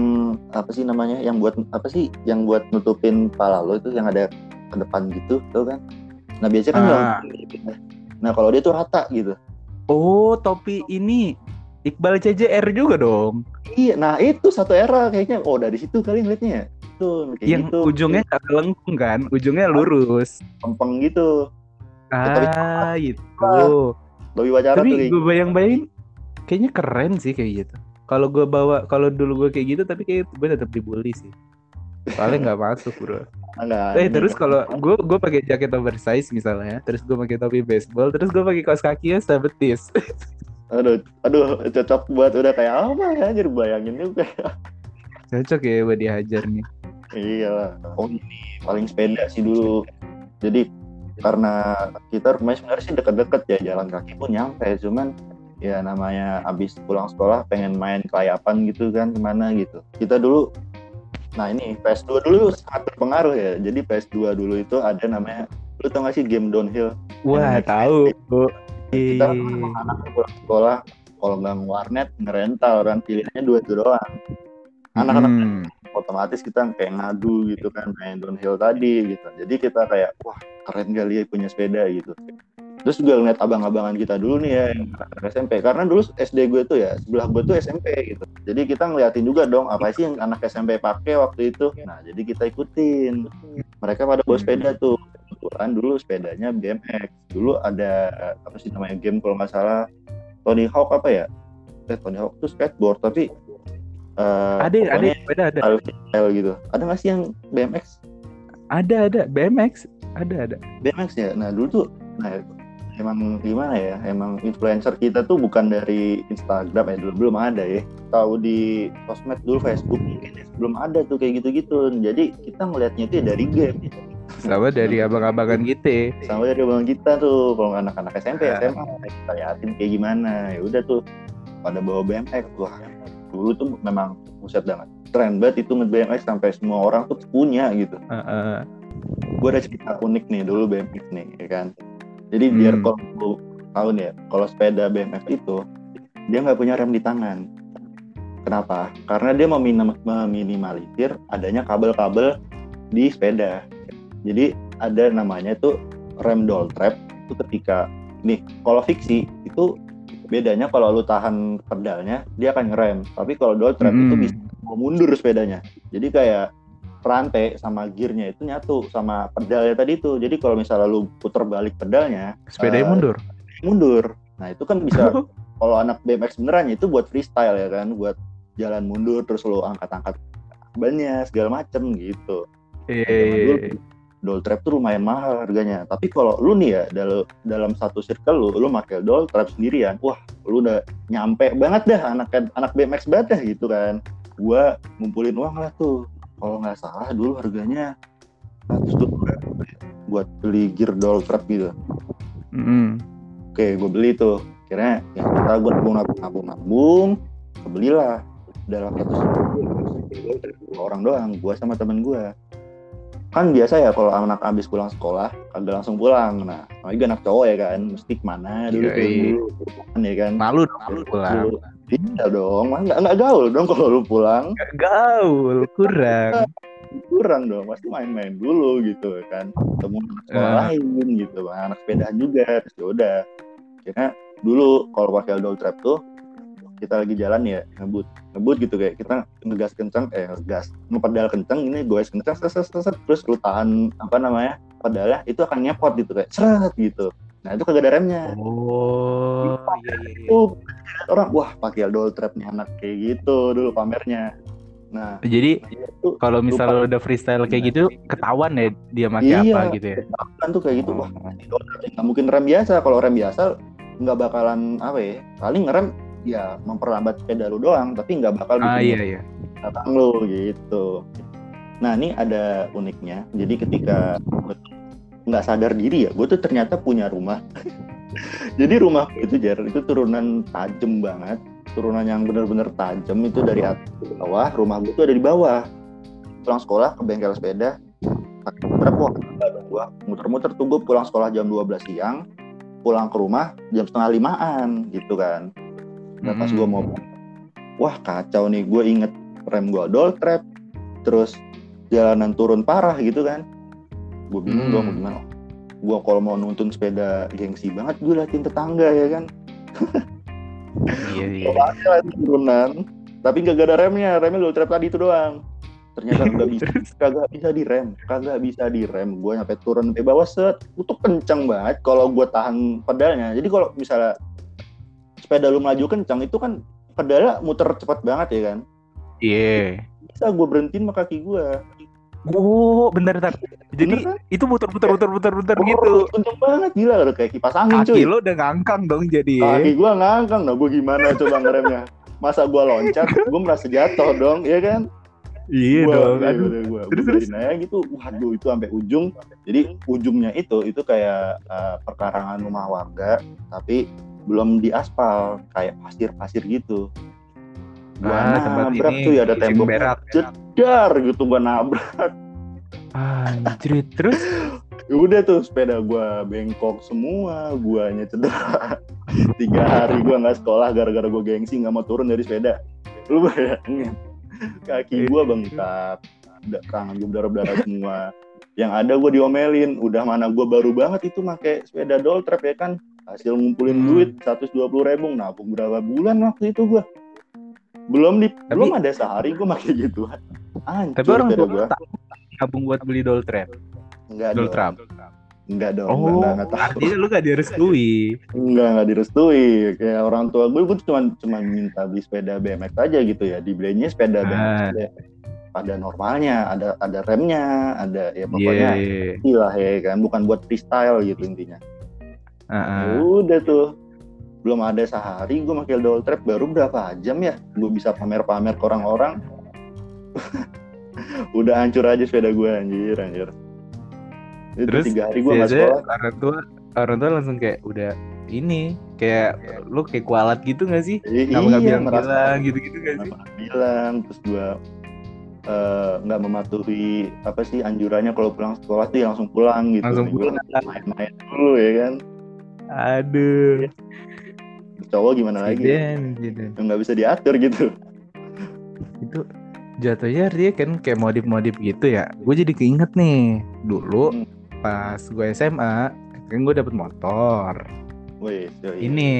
apa sih namanya yang buat apa sih yang buat nutupin kepala lo itu yang ada ke depan gitu tau kan nah biasanya kan Ah. nah kalau dia tuh rata gitu Oh, topi ini Iqbal CJR juga dong. iya nah itu satu era kayaknya oh dari situ kali ngeliatnya ya tuh kayak yang gitu ujungnya nggak kelengkung kan, ujungnya lurus. lempeng gitu Ah, itu. Wacara tuh Tapi kayak gue bayang-bayangin kayaknya keren sih kayak gitu. Kalau gue bawa, kalau dulu gue kayak gitu, tapi kayak gue tetap dibully sih. Soalnya nggak masuk bro. enggak Eh terus kalau gue gue pakai jaket oversize misalnya, terus gue pakai topi baseball, terus gue pakai kaos kakinya sebetis. aduh aduh cocok buat udah kayak apa ya anjir bayangin juga Cocok ya buat dihajar nih. iya lah. oh ini paling sepeda sih dulu jadi karena kita rumahnya sebenarnya sih deket-deket ya jalan kaki pun nyampe cuman ya namanya abis pulang sekolah pengen main kelayapan gitu kan ke mana gitu kita dulu nah ini PS2 dulu sangat berpengaruh ya jadi PS2 dulu itu ada namanya lu tau gak sih game downhill Wah tahu. Bu. kita Ih. anak pulang sekolah kalau nggak warnet ngerental kan pilihannya dua itu doang anak-anak Hmm. otomatis kita kayak ngadu gitu kan main downhill tadi gitu jadi kita kayak wah keren kali ya punya sepeda gitu terus juga ngeliat abang-abangan kita dulu nih ya yang SMP karena dulu SD gue tuh ya sebelah gue tuh SMP gitu jadi kita ngeliatin juga dong apa sih yang anak SMP pakai waktu itu nah jadi kita ikutin mereka pada bawa sepeda tuh kebetulan dulu sepedanya BMX dulu ada apa sih namanya game kalau nggak salah Tony Hawk apa ya eh Tony Hawk tuh skateboard tapi eh, Ada, ada, pokoknya ada, style gitu. Ada nggak sih yang BMX? ada, ada. BMX, ada, ada. BMX ya. Nah dulu tuh, nah emang gimana ya? Emang influencer kita tuh bukan dari Instagram ya dulu belum ada ya. Tahu di sosmed dulu Facebook mungkin ya, belum ada tuh kayak gitu-gitu. Jadi kita ngelihatnya itu ya dari game. Sama dari abang-abangan gitu. Sama dari abang kita tuh, kalau anak-anak SMP, Ah. SMA kita liatin kayak gimana. Ya udah tuh pada bawa BMX. Wah dulu tuh memang buset banget. Tren banget itu nge-BMX sampai semua orang tuh punya gitu. Heeh. gue ada cerita unik nih dulu BMX nih ya kan jadi biar Hmm. kalau lu tahu nih ya kalau sepeda BMX itu dia nggak punya rem di tangan. Kenapa? Karena dia memin- meminimalisir adanya kabel-kabel di sepeda. Jadi ada namanya itu rem doll trap itu ketika nih kalau fiksi itu bedanya kalau lu tahan pedalnya dia akan ngerem. Tapi kalau doll trap itu Mm. bisa mau mundur sepedanya. Jadi kayak rantai sama gearnya itu nyatu sama pedalnya tadi itu jadi kalau misalnya lu puter balik pedalnya Sepedanya Eh, mundur. mundur nah itu kan bisa kalau anak BMX beneran ya itu buat freestyle ya kan buat jalan mundur terus lu angkat-angkat bannya segala macem gitu Iya, iya, iya. doll trap tuh lumayan mahal harganya. Tapi kalau lu nih ya dalam dalam satu circle lu, lu pakai doll trap sendirian, wah lu udah nyampe banget dah anak anak BMX banget dah gitu kan. Gua ngumpulin uang lah tuh. Kalau nggak salah dulu harganya 100 tuh buat beli gear doll trap gitu. Mm-mm. Oke, gue beli tuh. Kira ya kita gue nabung nabung nabung nabung, kebelilah dalam satu dua orang doang, gua sama temen gua. Kan biasa ya kalau anak habis pulang sekolah, kagak langsung pulang. Nah, apalagi anak cowok ya kan, mesti ke mana dulu dulu, kan ya kan. Malu dong lu pulang. Iya dong, nggak nggak gaul dong kalau lu pulang, Nggak Gaul, kurang. kurang dong, pasti main-main dulu gitu kan, ketemu anak sekolah Eh. lain gitu, anak sepedaan juga, terus ya udah. Karena dulu kalau pakai doll trap tuh kita lagi jalan ya ngebut. Ngebut gitu kayak kita ngegas kencang eh ngegas ngepedal kencang ini goes kencang set, set, set, set, terus lu tahan apa namanya pedalnya itu akan nyepot gitu kayak seret gitu nah itu kagak ada remnya Oh, iya iya iya. tuh orang wah pakai doll trap nih anak kayak gitu dulu pamernya nah Jadi itu kalau misalnya Lupa. udah freestyle kayak gitu ketahuan ya dia pakai Iya. apa gitu ya. kan tuh kayak gitu wah Oh. nggak mungkin rem biasa kalau rem biasa nggak bakalan apa ya paling ngerem ya memperlambat sepeda lu doang tapi nggak bakal Ah bikin iya iya. belakang lo gitu. Nah ini ada uniknya. Jadi ketika nggak sadar diri ya, gue tuh ternyata punya rumah. Jadi rumah itu jar itu turunan tajam banget, turunan yang bener-bener tajam itu dari atas ke bawah. Rumah gue tuh ada di bawah. Pulang sekolah ke bengkel sepeda, pakai berapa waktu gua muter-muter tuh gue pulang sekolah jam 12 siang, pulang ke rumah jam setengah limaan gitu kan. Nah, pas gue mau wah kacau nih gue inget rem gue doll trap terus jalanan turun parah gitu kan gue bingung Hmm. dong mau gimana. Gue kalau mau nuntun sepeda gengsi banget gue liatin tetangga ya kan? Iya iya. Lah turunan. Tapi gak ada remnya remnya doll trap tadi itu doang. Ternyata nggak bisa kagak bisa direm kagak bisa direm. Gue nyampe turun sampai bawah set. Itu kenceng banget kalau gue tahan pedalnya. Jadi kalau misalnya sepeda lu maju kencang itu kan pedalnya muter cepat banget ya kan? Iya. bisa gue berhentiin sama kaki gue Oh, bentar bentar. Jadi Bener kan? itu muter-muter muter-muter muter Oh, gitu. kenceng banget gila udah kayak kipas angin Kaki cuy lo udah ngangkang dong jadi. kaki gue ngangkang nah gue gimana coba ngeremnya masa gue loncat gue merasa jatuh dong ya kan Iya Gua- dong. iya, Aduh. udah gua, Terus, gua terus. aja gitu waduh itu sampai ujung jadi ujungnya itu itu kayak eh, perkarangan rumah warga tapi belum diaspal kayak pasir-pasir gitu gua Ah, tempat nabrak ini tuh ya ada tembok berak. jedar gitu gua nabrak. Anjir, terus? Ya udah tuh sepeda gua bengkok semua guanya cedera. Tiga hari gua nggak sekolah gara-gara gua gengsi nggak mau turun dari sepeda. Lu bayangin. Kaki gua bengkak da- tangan gua berdarah-darah semua. Yang ada gua diomelin. Udah mana gua baru banget itu pakai sepeda doll trap ya kan? Hasil ngumpulin Hmm. duit 120 ribu nabung berapa bulan waktu itu gua belum di Tapi- belum ada sehari gua pakai gituan Hancur tapi orang tua nabung buat beli doll trap. enggak Doll trap. enggak dong Oh, enggak, enggak, tahu. artinya lu gak direstui. Enggak, enggak direstui. Kayak orang tua gue, gue cuma cuma minta beli sepeda BMX aja gitu ya. Dibelinya sepeda BMX Ah. Pada normalnya, ada ada remnya, ada ya Iya. pokoknya iya. gila ya kan, bukan buat freestyle gitu intinya. Heeh. Udah tuh, belum ada sehari gue pakai doll trap baru berapa jam ya, gue bisa pamer-pamer ke orang-orang. Udah hancur aja sepeda gue anjir, anjir. Itu Terus tiga hari gue nggak sekolah. orang tua orang tua langsung kayak udah ini kayak lu kayak kualat gitu gak sih? I- Kamu gak iya, bilang merasa- bilang gitu-gitu gak sih? bilang terus gua eh, nggak mematuhi apa sih anjurannya kalau pulang sekolah tuh ya langsung pulang gitu Langsung pulang. main-main dulu ya kan Aduh. Cowok gimana lagi Insiden, insiden. nggak bisa diatur gitu Itu jatuhnya dia kan kayak modif-modif gitu ya. Gue jadi keinget nih dulu Hmm. pas gue SMA kan gue dapet motor. Wih, yoi. Ini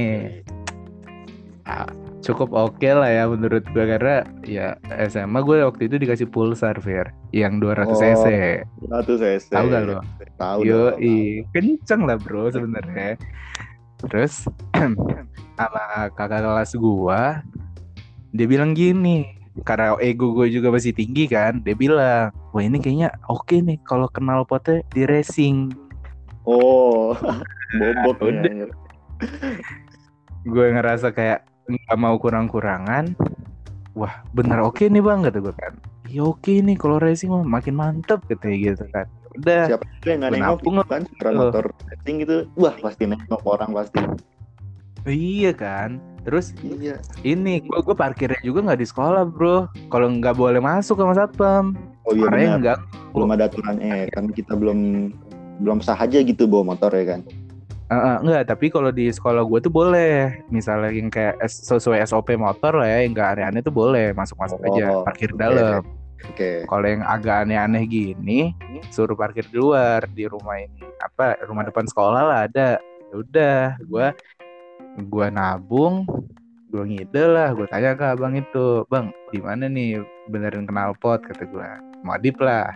ah, cukup oke lah ya menurut gue karena ya SMA gue waktu itu dikasih pulsar Fir yang 200 Oh, cc. satu cc Tahu gak lo? tahu Yo, kenceng lah bro sebenarnya. Terus sama kakak kelas gua, dia bilang gini, karena ego gue juga masih tinggi kan, dia bilang, wah ini kayaknya oke nih kalau kenal potnya di racing. oh bobok Udah. ya Gue ngerasa kayak nggak mau kurang-kurangan. Wah bener oke nih bang kata gue kan. Ya oke nih kalau racing mah makin mantep katanya gitu kan. Udah. siapa yang nggak nengok gitu kan motor racing gitu wah pasti nengok orang pasti Iya kan. Terus iya. ini gue gue parkirnya juga nggak di sekolah bro. Kalau nggak boleh masuk sama satpam. Oh iya Makanya benar. nggak. Belum ada aturannya ya kan kita belum belum sah aja gitu bawa motor ya kan? Eh, eh, nggak tapi kalau di sekolah gue tuh boleh. Misalnya yang kayak sesuai SOP motor lah ya yang nggak aneh-aneh tuh boleh. Masuk masuk aja Oh, parkir oke. dalam. Oke. Kalau yang agak aneh-aneh gini suruh parkir di luar di rumah ini apa rumah depan sekolah lah ada. Ya udah gue gue nabung gue ngide lah gue tanya ke abang itu bang di mana nih? Benerin knalpot kata gue modif lah.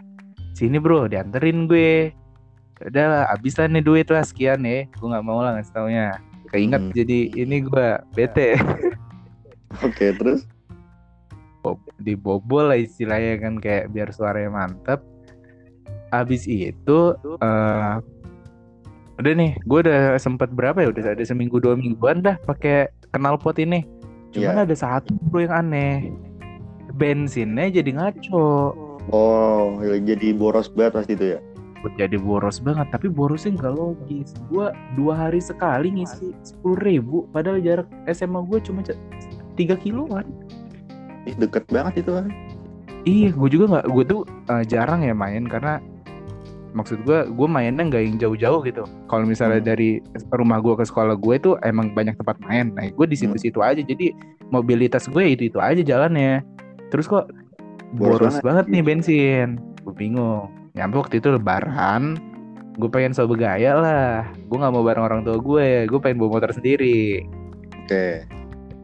Sini bro dianterin gue. Ya udah lah habis lah nih duit lah sekian ya. Gue nggak mau lah ngasih taunya. Keinget Hmm. jadi ini gue bete. Oke terus? Bob- dibobol lah istilahnya kan kayak biar suaranya mantep. Habis itu eh udah nih gue udah sempet berapa ya? Udah ada seminggu dua mingguan dah pakai knalpot ini. Cuman Iya. ada satu bro yang aneh. Bensinnya jadi ngaco. Oh jadi boros banget pasti itu ya? Jadi boros banget tapi borosnya nggak logis. Gue dua hari sekali ngisi sepuluh ribu padahal jarak SMA gue cuma tiga kiloan. Ih, deket banget itu kan Iya, gue juga nggak, gue tuh eh, jarang ya main karena maksud gue, gue mainnya nggak yang jauh-jauh gitu. Kalau misalnya Hmm. dari rumah gue ke sekolah gue itu emang banyak tempat main. Nah, gue di situ-situ aja. Jadi mobilitas gue itu itu aja jalannya. Terus kok Boros boros, banget. banget nih bensin. Gue bingung. Nyampe waktu itu lebaran, gue pengen so bergaya lah. Gue nggak mau bareng orang tua gue. Gue pengen bawa motor sendiri. oke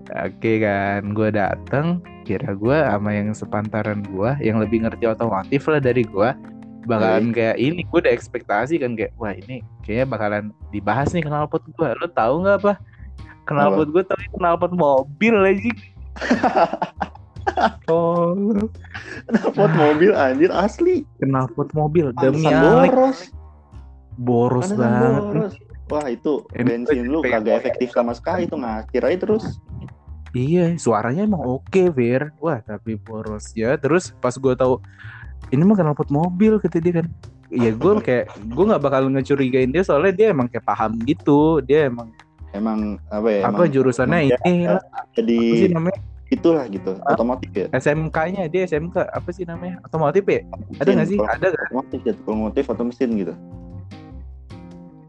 Oke kan, gue dateng, kira gue sama yang sepantaran gue, yang lebih ngerti otomotif lah dari gue, bakalan kayak ini, gue udah ekspektasi kan kayak, wah ini kayaknya bakalan dibahas nih knalpot gue, lo tahu nggak apa? Knalpot gue tapi knalpot mobil aja. oh, Knalpot mobil anjir asli knalpot mobil demi boros boros Pantesan banget. boros. wah itu bensin lu kagak efektif sama sekali itu ngakir aja terus Iya, suaranya emang oke, Fir. Wah, tapi boros ya. Terus pas gue tahu ini mah knalpot mobil kata dia kan. Iya, gue kayak gue nggak bakal ngecurigain dia soalnya dia emang kayak paham gitu. Dia emang emang apa ya apa emang jurusannya emang ini lah. jadi Apa sih namanya? itulah gitu Hah? otomotif ya SMK-nya dia SMK apa sih namanya? Otomotif ya? Ada Mesin, nggak sih? kalau- Ada kan? otomotif ya otomotif atau mesin gitu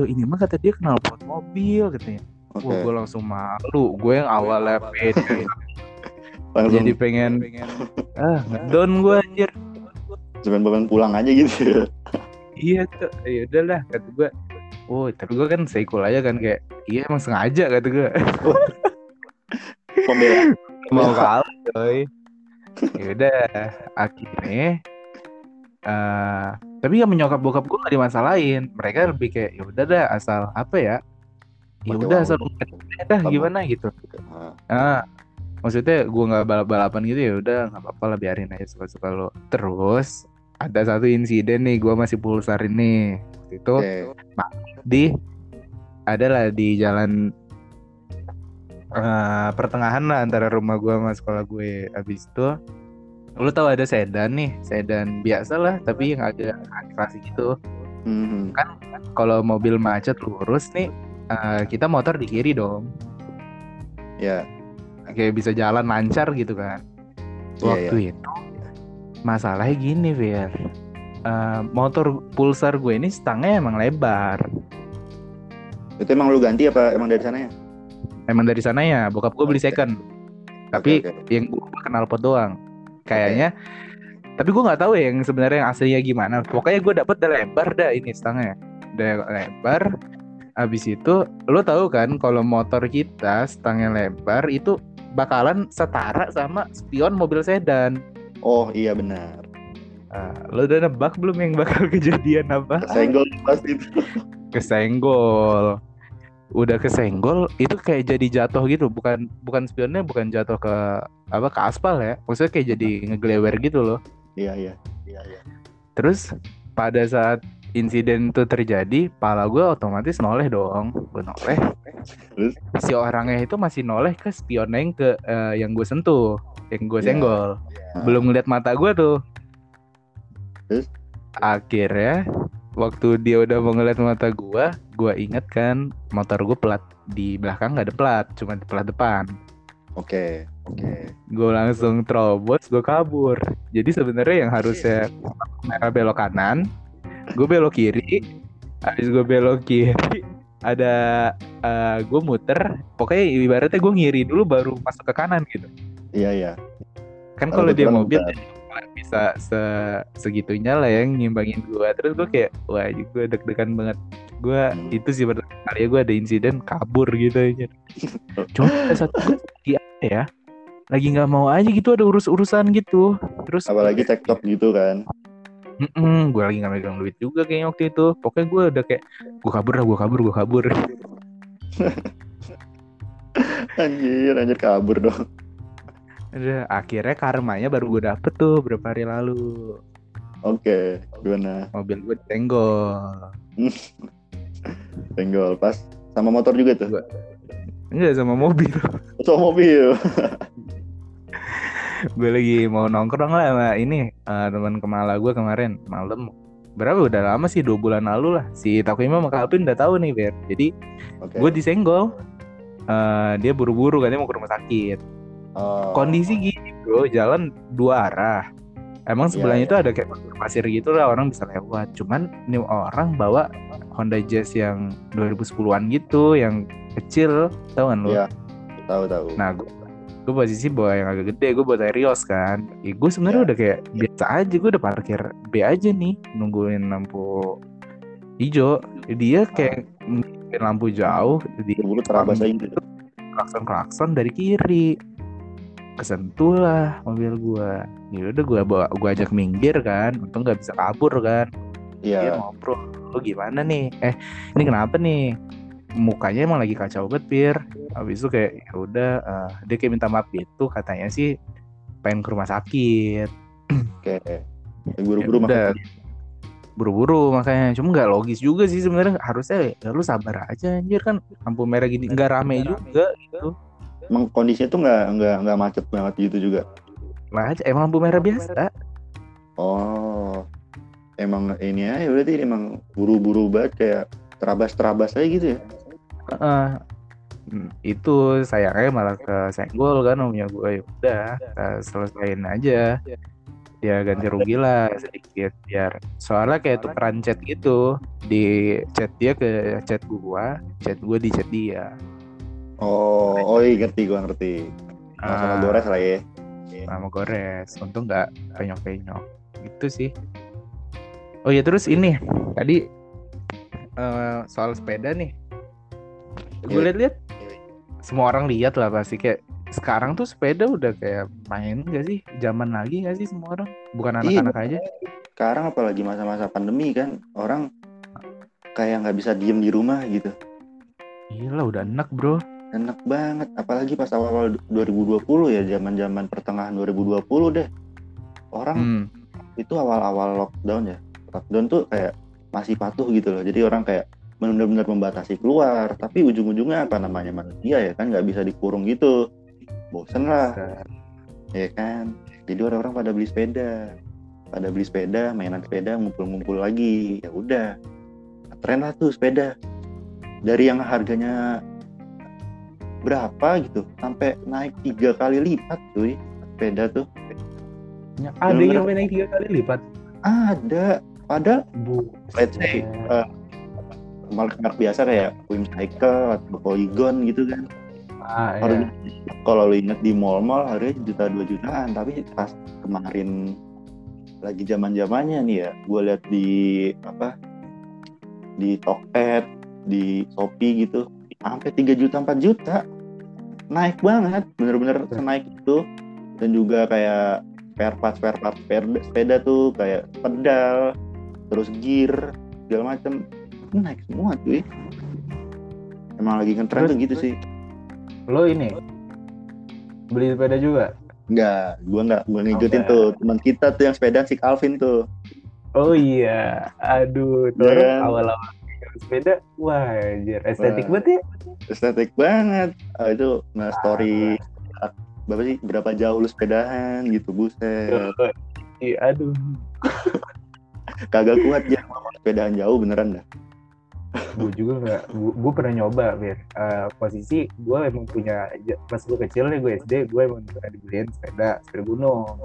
Ini mah kata dia knalpot mobil katanya. oke Wah, gue langsung malu. Gue yang awalnya pede. langsung jadi pengen ah ngedon gue anjir. Cuman pengen pulang aja gitu Iya tuh, ya udahlah kata gue. Oh, tapi gue kan seikul aja kan kayak, iya emang sengaja kata gue. pembela Mau kalah coy. Ya udah, akhirnya eh tapi yang menyokap bokap gue gak dimasalahin. Mereka lebih kayak ya udah dah asal apa ya? Ya udah asal dah gimana gitu. Nah, Ah, maksudnya gue nggak balap-balapan gitu ya udah nggak apa-apa lah biarin aja suka-suka lo. Terus ada satu insiden nih, gue masih pulsar ini. Waktu itu oke. di adalah di jalan eh, pertengahan lah antara rumah gue sama sekolah gue. Habis itu lu tahu ada sedan nih sedan biasa lah tapi yang ada klasik gitu. Hmm, kalau mobil macet lurus nih eh, kita motor di kiri dong. Ya kayak bisa jalan lancar gitu kan Iya, waktu itu masalahnya gini Fir Eh, motor pulsar gue ini stangnya emang lebar Itu emang lu ganti apa emang dari sana ya? Emang dari sana ya, bokap gue beli second. Tapi Oke, oke. yang gue kenal pot doang. Kayaknya. Tapi gue nggak tahu ya yang sebenarnya yang aslinya gimana. Pokoknya gue dapet udah lebar dah ini stangnya. Udah lebar. Habis itu lo tahu kan kalau motor kita stangnya lebar itu bakalan setara sama spion mobil sedan. Oh iya benar. Ah, lo udah nebak belum yang bakal kejadian apa? Senggol pasti itu. kesenggol udah kesenggol itu kayak jadi jatuh gitu bukan bukan spionnya bukan jatuh ke apa ke aspal ya maksudnya kayak jadi ngeglewer gitu loh Iya iya. Iya iya. terus pada saat insiden itu terjadi pala gue otomatis noleh dong gue noleh Terus? si orangnya itu masih noleh ke spionnya yang ke eh, yang gue sentuh yang gue Iya. senggol belum ngeliat mata gue tuh Terus? akhirnya waktu dia udah mau ngeliat mata gue gue inget kan motor gue plat di belakang nggak ada plat cuma di plat depan Oke. Oke. gue langsung terobos gue kabur jadi sebenarnya yang harusnya merah belok kanan gue belok kiri. Habis gue belok kiri ada eh, gue muter. Pokoknya ibaratnya gue ngiri dulu baru masuk ke kanan gitu. Iya iya. kan Kalau dia mobil bisa se segitunya lah yang ngimbangin gue terus gue kayak wah gue deg-degan banget. Gue Hmm. itu sih pertama kali gue ada insiden kabur gitu aja. Cuma ada satu lagi apa ya lagi nggak mau aja gitu ada urus-urusan gitu. Terus Apalagi TikTok gitu kan. Gue lagi nggak megang duit juga kayaknya waktu itu pokoknya gue udah kayak gue kabur lah gue kabur gue kabur Anjir, anjir kabur dong. Udah, akhirnya karmanya baru gue dapet tuh berapa hari lalu Oke, gimana? mobil gue tenggol Senggol pas sama motor juga tuh. enggak sama mobil Atau mobil. gue lagi mau nongkrong lah sama ini eh, teman kemala gue kemarin malam. Berapa? Udah lama sih dua bulan lalu lah. Si Takima sama Kak Alvin udah tahu nih Ber. Jadi Oke. gue disenggol. Eh, dia buru-buru katanya mau ke rumah sakit. Oh. kondisi gini bro jalan dua arah. Emang sebelahnya Iya, itu ada kayak pasir gitu lah orang bisa lewat. Cuman ini orang bawa Honda Jazz yang 2010-an gitu yang kecil. Tau kan lu? Iya. Tahu tahu. Nah, gue gue posisi bawa yang agak gede, gue bawa Terios kan. Ya, gue sebenarnya Ya. udah kayak biasa aja, gue udah parkir B aja nih, nungguin lampu hijau. Dia kayak nungguin lampu jauh, di Buru-buru terabas aja gitu. klakson klakson dari kiri. Kesentuh lah mobil gue. Ya udah gue bawa, gue ajak minggir kan. Untung nggak bisa kabur kan. Dia Iya. ngobrol, lu gimana nih? Eh, ini kenapa nih? Mukanya emang lagi kacau banget, Pir. Habis itu kayak ya udah eh, dia kayak minta maaf gitu, katanya sih pengen ke rumah sakit. Oke. Buru-buru Ya udah. makan. Buru-buru makanya. Cuma nggak logis juga sih sebenarnya. Harusnya ya lu sabar aja anjir kan lampu merah gini nggak rame juga gitu. Emang kondisinya tuh nggak nggak nggak macet banget gitu juga. Aja emang lampu merah biasa. Oh. Emang ini ya berarti emang buru-buru banget kayak terabas-terabas aja gitu ya. Hmm, itu sayangnya malah ke senggol kan omnya gue ya udah selesain aja. Ya ganti rugi lah sedikit biar soalnya kayak tukeran chat gitu di chat dia ke chat gua chat gua di chat dia. Oh, oh iya ngerti gua ngerti. Sama-sama Ah, gores lah ya. sama gores untung nggak penyok penyok gitu sih. Oh ya terus ini tadi eh, soal sepeda nih gue Iya. liat-liat semua orang lihat lah pasti kayak sekarang tuh sepeda udah kayak main gak sih zaman lagi gak sih semua orang bukan Iya. anak-anak aja Sekarang apalagi masa-masa pandemi kan orang kayak nggak bisa diem di rumah gitu. gila udah enak bro Enak banget, apalagi pas awal-awal 2020 ya, zaman-zaman pertengahan 2020 deh. Orang hmm. itu awal-awal lockdown ya. Lockdown tuh kayak masih patuh gitu loh. Jadi orang kayak benar-benar membatasi keluar, tapi ujung-ujungnya apa namanya manusia ya kan nggak bisa dikurung gitu. Bosen lah, ya kan. Jadi orang-orang pada beli sepeda, pada beli sepeda, mainan sepeda, ngumpul-ngumpul lagi. Ya udah, tren lah tuh sepeda. Dari yang harganya berapa gitu, sampai naik tiga kali lipat cuy sepeda tuh. Ya, ada yang naik tiga kali lipat Ada, padahal bu let's say uh, merek biasa kayak Whimsical atau Polygon gitu kan. Ah, iya. kalau lu inget di mall-mall harganya juta dua jutaan. Tapi pas kemarin lagi zaman zamannya nih ya gue lihat di apa di Tokped di Shopee gitu sampai 3 juta 4 juta. Naik banget bener-bener senaik itu. Dan juga kayak spare part spare part sepeda, sepeda tuh kayak pedal terus gear segala macem naik semua cuy emang lagi ngetren Terus- tuh gitu sih Lo ini beli sepeda juga? Enggak, gua enggak gua ngikutin Enggak. tuh teman kita tuh yang sepedaan si Calvin tuh. Oh iya, aduh, tuh kan? awal-awal sepeda, wah anjir, estetik Wah. banget ya. Estetik banget. Ah, itu nah story berapa sih berapa jauh lu sepedahan gitu buset. Iya, aduh, Kagak kuat ya ngomong sepedahan jauh beneran dah. Gue juga nggak, gue pernah nyoba, Fir. Eh, posisi gue emang punya, pas gue kecil nih, gue SD, gue emang pernah dibeliin sepeda, sepeda gunung,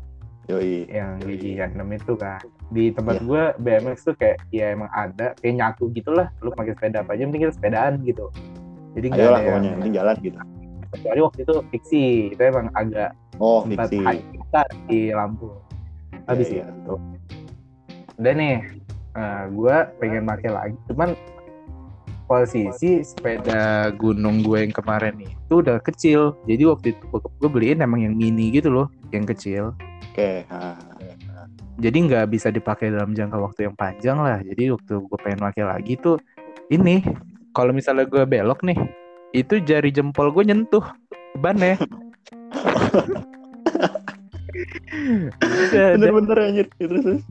Yoi. yang gigi yang 6 itu kan. Di tempat Iya. gue BMX tuh kayak, ya emang ada, kayak nyatu gitu lah, lu pakai sepeda apa aja, penting kita sepedaan gitu. Jadi nggak ada pokoknya yang, ini jalan gitu. kecuali waktu itu fiksi, itu emang agak Oh, fiksi. besar di Lampung. Habis Iya, iya. itu. Dan nih, gue pengen pakai lagi. Cuman posisi sepeda gunung gue yang kemarin itu udah kecil. Jadi waktu itu gue beliin emang yang mini gitu loh, yang kecil. Oke, ah. Jadi nggak bisa dipakai dalam jangka waktu yang panjang lah. Jadi waktu gue pengen pakai lagi tuh ini, kalau misalnya gue belok nih, itu jari jempol gue nyentuh bannya. Udah, bener-bener anjir terus.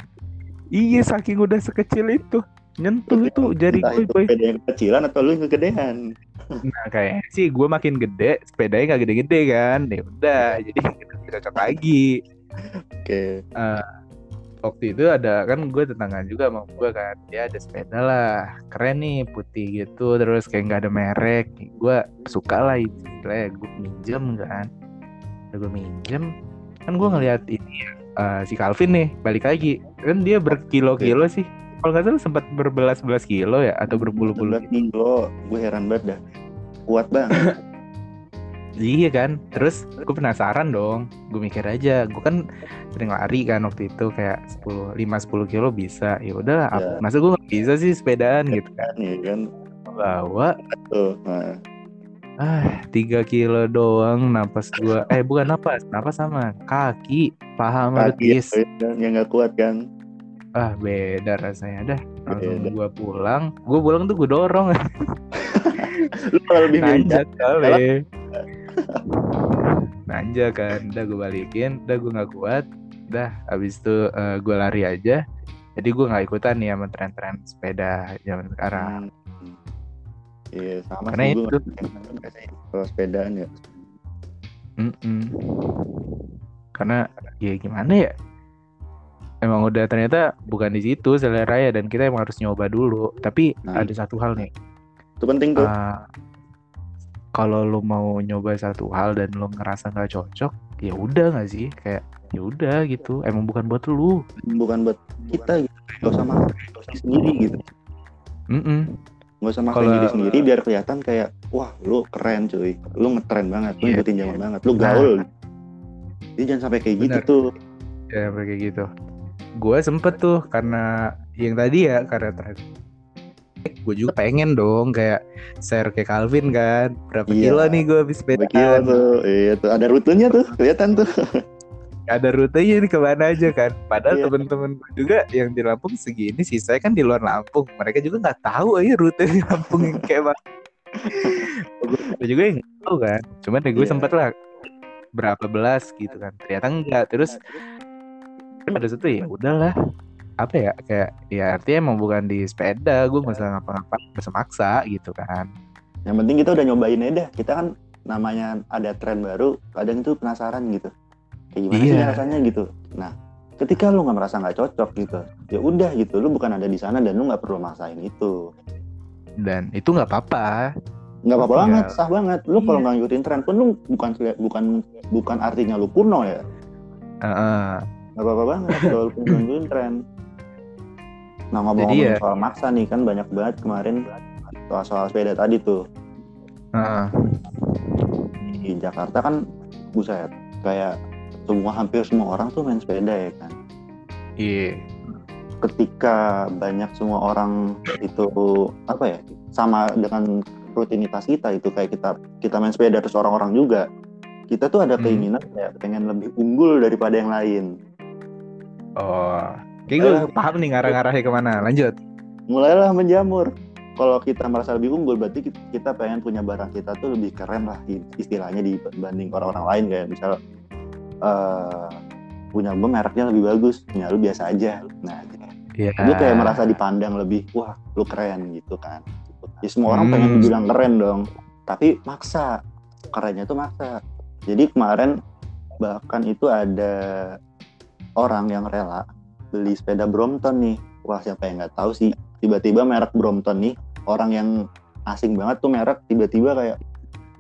Iya saking udah sekecil itu nyentuh itu jari Entah gue itu boy. sepeda yang kecilan atau lu yang kegedean. Nah kayaknya sih gue makin gede sepedanya nggak gede-gede kan. Ya udah jadi nggak cocok lagi. Oke. Waktu itu ada kan gue tetangga juga sama gue kan. Dia ada sepeda lah keren nih putih gitu terus kayak nggak ada merek. Gue suka lah itu. Gue minjem kan. Udah gue minjem kan gue ngeliat ini eh, si Calvin nih balik lagi kan dia berkilo-kilo sih kalau nggak salah sempat berbelas-belas kilo ya atau berpuluh-puluh 11 kilo. Gue heran banget dah. Kuat banget. Iya kan, terus gue penasaran dong. Gue mikir aja, gue kan sering lari kan waktu itu kayak 10, 5-10 kilo bisa. Ya udahlah, Ya. masa gue nggak bisa sih sepedaan gitu kan? kan ya kan. Bawa Tuh. Nah, ah 3 kilo doang napas gue. Eh bukan napas, napas sama kaki, paha sama kaki ya yang nggak kuat kan. Ah beda rasanya dah. Langsung gue pulang, gue pulang tuh gue dorong Lu kalau lebih nanjak kali. Nanjak kan, udah gue balikin, udah gue nggak kuat, dah abis itu gue lari aja. Jadi gue nggak ikutan nih sama tren-tren sepeda zaman sekarang. Hmm. Iya sama Karena sih itu. kalau sepedaan ya. Mm-mm. Karena ya gimana ya? Emang udah ternyata bukan di situ selera ya dan kita emang harus nyoba dulu. Tapi Nah. ada satu hal nih. Itu penting tuh. ah, kalau lo mau nyoba satu hal dan lo ngerasa nggak cocok, ya udah nggak sih? Kayak ya udah gitu. Emang bukan buat lu. Bukan buat kita gitu. Gak usah maksain diri sendiri gitu. Mm-mm. Gak usah Kalau- diri sendiri biar kelihatan kayak wah lu keren cuy. Lu ngetren banget. Lu Iya, ngikutin iya. zaman banget. Lu Nah. gaul. Jadi jangan sampai kayak gitu Bener. tuh. ya kayak gitu gue sempet tuh karena yang tadi ya karena tren gue juga pengen dong kayak share kayak Calvin kan berapa Iya. kilo nih gue habis Gila sepedaan tuh. Iya tuh. Ada rutenya tuh. Kelihatan tuh. ada rutenya nih ke mana aja kan padahal Iya. temen-temen gue juga yang di Lampung segini sih saya kan di luar Lampung mereka juga nggak tahu aja rute di Lampung yang kayak mana gue juga yang tahu kan cuman ya gue Iya. sempet lah berapa belas gitu kan ternyata enggak terus pada situ ya udahlah apa ya kayak ya artinya emang bukan di sepeda gue nggak usah usah maksa gitu kan Yang penting kita udah nyobain aja dah. Kita kan namanya ada tren baru, kadang itu penasaran gitu. Kayak gimana sih Iya. rasanya gitu. Nah, ketika lu nggak merasa nggak cocok gitu, ya udah gitu. Lu bukan ada di sana dan lu nggak perlu maksain itu. dan itu nggak apa-apa Nggak apa-apa Iya. banget, sah banget. Lu kalau Iya. nggak ngikutin tren pun lu bukan bukan bukan artinya lu kuno ya. Heeh. Nggak apa-apa banget kalau lu ngikutin tren. Nah ngomong-ngomong ya- soal maksa nih kan banyak banget kemarin soal soal sepeda tadi tuh di Jakarta kan buset kayak semua hampir semua orang tuh main sepeda ya kan iya. ketika banyak semua orang itu apa ya sama dengan rutinitas kita itu kayak kita kita main sepeda terus orang-orang juga kita tuh ada Hmm. keinginan kayak pengen lebih unggul daripada yang lain Oh, kayak gue paham nih ngarah-ngarahnya ke mana. Lanjut. mulailah menjamur. Kalau kita merasa lebih unggul berarti ki- kita pengen punya barang kita tuh lebih keren lah istilahnya dibanding orang-orang lain. Kayak misal eh punya gue mereknya lebih bagus. Punya lu biasa aja. Nah Iya. lu kayak merasa dipandang lebih wah lu keren gitu kan. Ya semua orang pengen Hmm. dibilang keren dong. Tapi maksa. Kerennya tuh maksa. Jadi kemarin bahkan itu ada orang yang rela beli sepeda Brompton nih. Wah siapa yang nggak tahu sih tiba-tiba merek Brompton nih orang yang asing banget tuh merek tiba-tiba kayak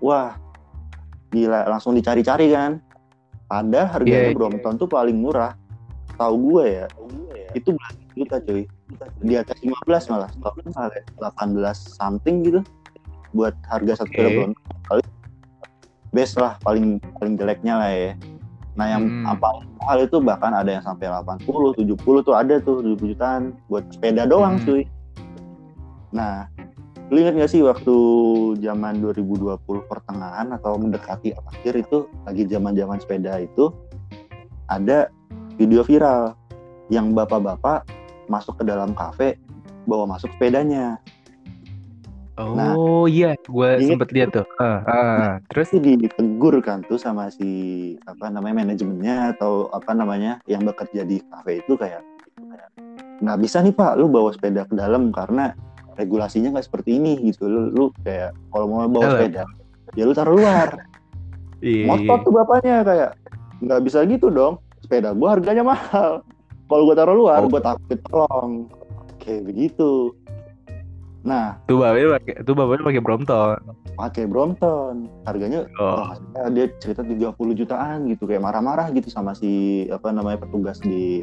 wah gila langsung dicari-cari kan. Padahal harganya Iya, iya. Brompton tuh paling murah tahu gue ya. Itu belasan juta cuy. Di atas 15 malah Kalau nggak salah kayak 18 something gitu buat harga satu Brompton. Kali best lah paling paling jeleknya lah ya nah yang Hmm. apa hal itu bahkan ada yang sampai 80 70 tuh ada tuh 70 jutaan buat sepeda doang Hmm. cuy nah lu inget gak sih waktu zaman 2020 pertengahan atau mendekati akhir itu lagi zaman zaman sepeda itu ada video viral yang bapak-bapak masuk ke dalam kafe bawa masuk sepedanya Oh iya, gue sempet lihat tuh. Ah, ah. Terus? itu ditegur kan tuh sama si apa namanya manajemennya atau apa namanya yang bekerja di kafe itu kayak nggak bisa nih pak lu bawa sepeda ke dalam karena regulasinya nggak seperti ini gitu lu, lu kayak kalau mau bawa Dalam. sepeda ya lu taruh luar Iya. motor tuh bapaknya kayak nggak bisa gitu dong sepeda gua harganya mahal kalau gua taruh luar Oh. gua takut ditolong kayak begitu nah Tuh bapaknya pakai, tuh bapaknya pakai Brompton. pakai Brompton harganya Oh. Ya, dia cerita 30 jutaan gitu kayak marah-marah gitu sama si apa namanya petugas di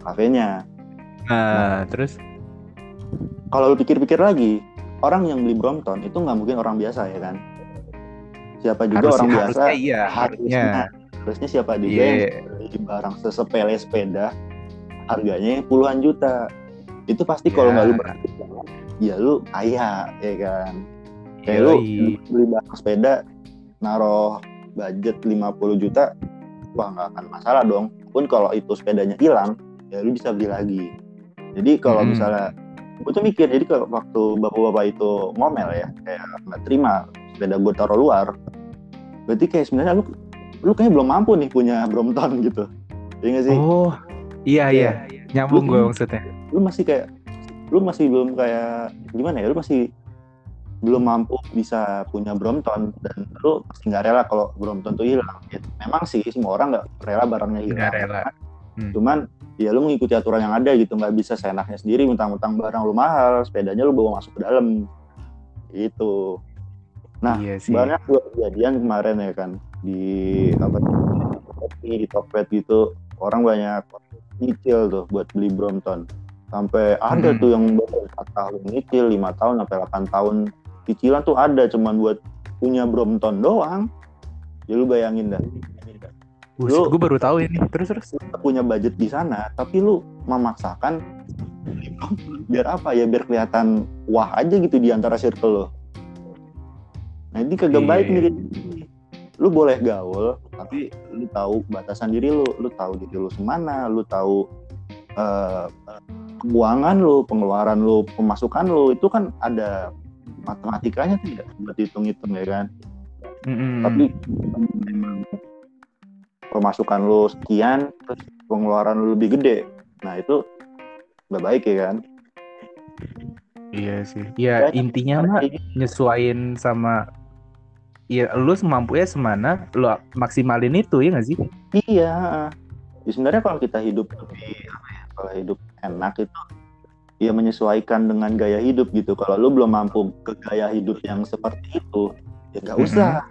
kafenya. Nah, terus? Kalau lu pikir-pikir lagi, orang yang beli Brompton itu nggak mungkin orang biasa ya kan? Siapa juga orang biasa iya, harusnya harusnya. harusnya siapa juga Iya. yang beli barang sesepele sepeda harganya puluhan juta. Itu pasti kalau Ya. nggak lu berarti ya lu kaya ya kan. Kayak lu beli barang sepeda naruh budget 50 juta wah nggak akan masalah dong pun kalau itu sepedanya hilang ya lu bisa beli lagi jadi kalau Hmm. misalnya gue tuh mikir jadi kalau waktu bapak-bapak itu ngomel ya kayak nggak terima sepeda gue taruh luar berarti kayak sebenarnya lu lu kayaknya belum mampu nih punya Brompton gitu Iya nggak sih Oh, iya iya. Nyambung Lu- gue maksudnya. lu masih kayak lu masih belum kayak gimana ya lu masih belum mampu bisa punya Brompton dan lu pasti nggak rela kalau Brompton tuh hilang gitu. memang sih semua orang nggak rela barangnya hilang Nggak rela. Hmm. cuman ya lu mengikuti aturan yang ada gitu nggak bisa seenaknya sendiri mentang-mentang barang lu mahal sepedanya lu bawa masuk ke dalam itu Nah, iya sih. banyak juga kejadian kemarin ya kan di apa di Tokped gitu orang banyak nyicil tuh buat beli Brompton sampai ada Hmm. tuh yang 4 tahun nyicil 5 tahun sampai 8 tahun cicilan tuh ada cuman buat punya Brompton doang ya lu bayangin dah lu- gue baru tahu ini. Terus terus. punya budget di sana tapi lu memaksakan biar apa ya biar kelihatan wah aja gitu di antara circle lo nah ini kagak baik iya. nih lu boleh gaul tapi lu tahu batasan diri lu lu tahu diri lu semana lu tahu eh, keuangan lu pengeluaran lu pemasukan lu itu kan ada matematikanya tuh ya buat hitung-hitung ya kan Mm-mm. tapi memang pemasukan lu sekian terus pengeluaran lu lebih gede nah itu nggak baik ya kan Iya sih. Ya Banyak intinya mah gitu. nyesuain sama ya lu semampunya semana lu maksimalin itu ya nggak sih? iya ya, sebenarnya kalau kita hidup lebih apa ya kalau hidup enak itu ya menyesuaikan dengan gaya hidup gitu. Kalau lu belum mampu ke gaya hidup yang seperti itu ya nggak usah.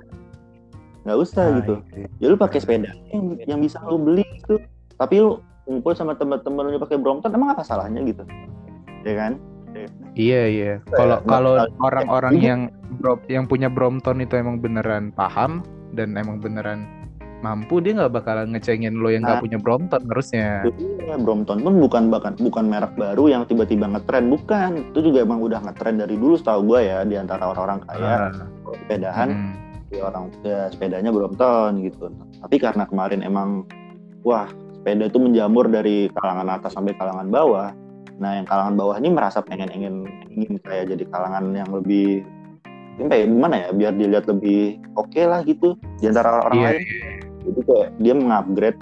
Nggak usah Nah, gitu. itu. ya lu pakai sepeda yang, yang bisa lu beli gitu tapi lu ngumpul sama teman-teman lu pakai Brompton emang apa salahnya gitu? Ya kan? Iya iya. Kalau kalau orang-orang Iya. yang bro, yang punya Brompton itu emang beneran paham dan emang beneran mampu, dia nggak bakalan ngecengin lo yang nggak Nah. punya Brompton harusnya. Iya, Brompton pun bukan bahkan bukan merek baru yang tiba-tiba ngetren, bukan. Itu juga emang udah ngetren dari dulu setahu gue ya di antara orang-orang kaya Ah, sepedahan mm. ya orang ya, sepedanya Brompton gitu. Tapi karena kemarin emang wah sepeda itu menjamur dari kalangan atas sampai kalangan bawah. Nah yang kalangan bawah ini merasa pengen ingin ingin kayak jadi kalangan yang lebih gimana ya, gimana ya biar dilihat lebih oke lah gitu di antara orang Iya, lain. Jadi kayak dia mengupgrade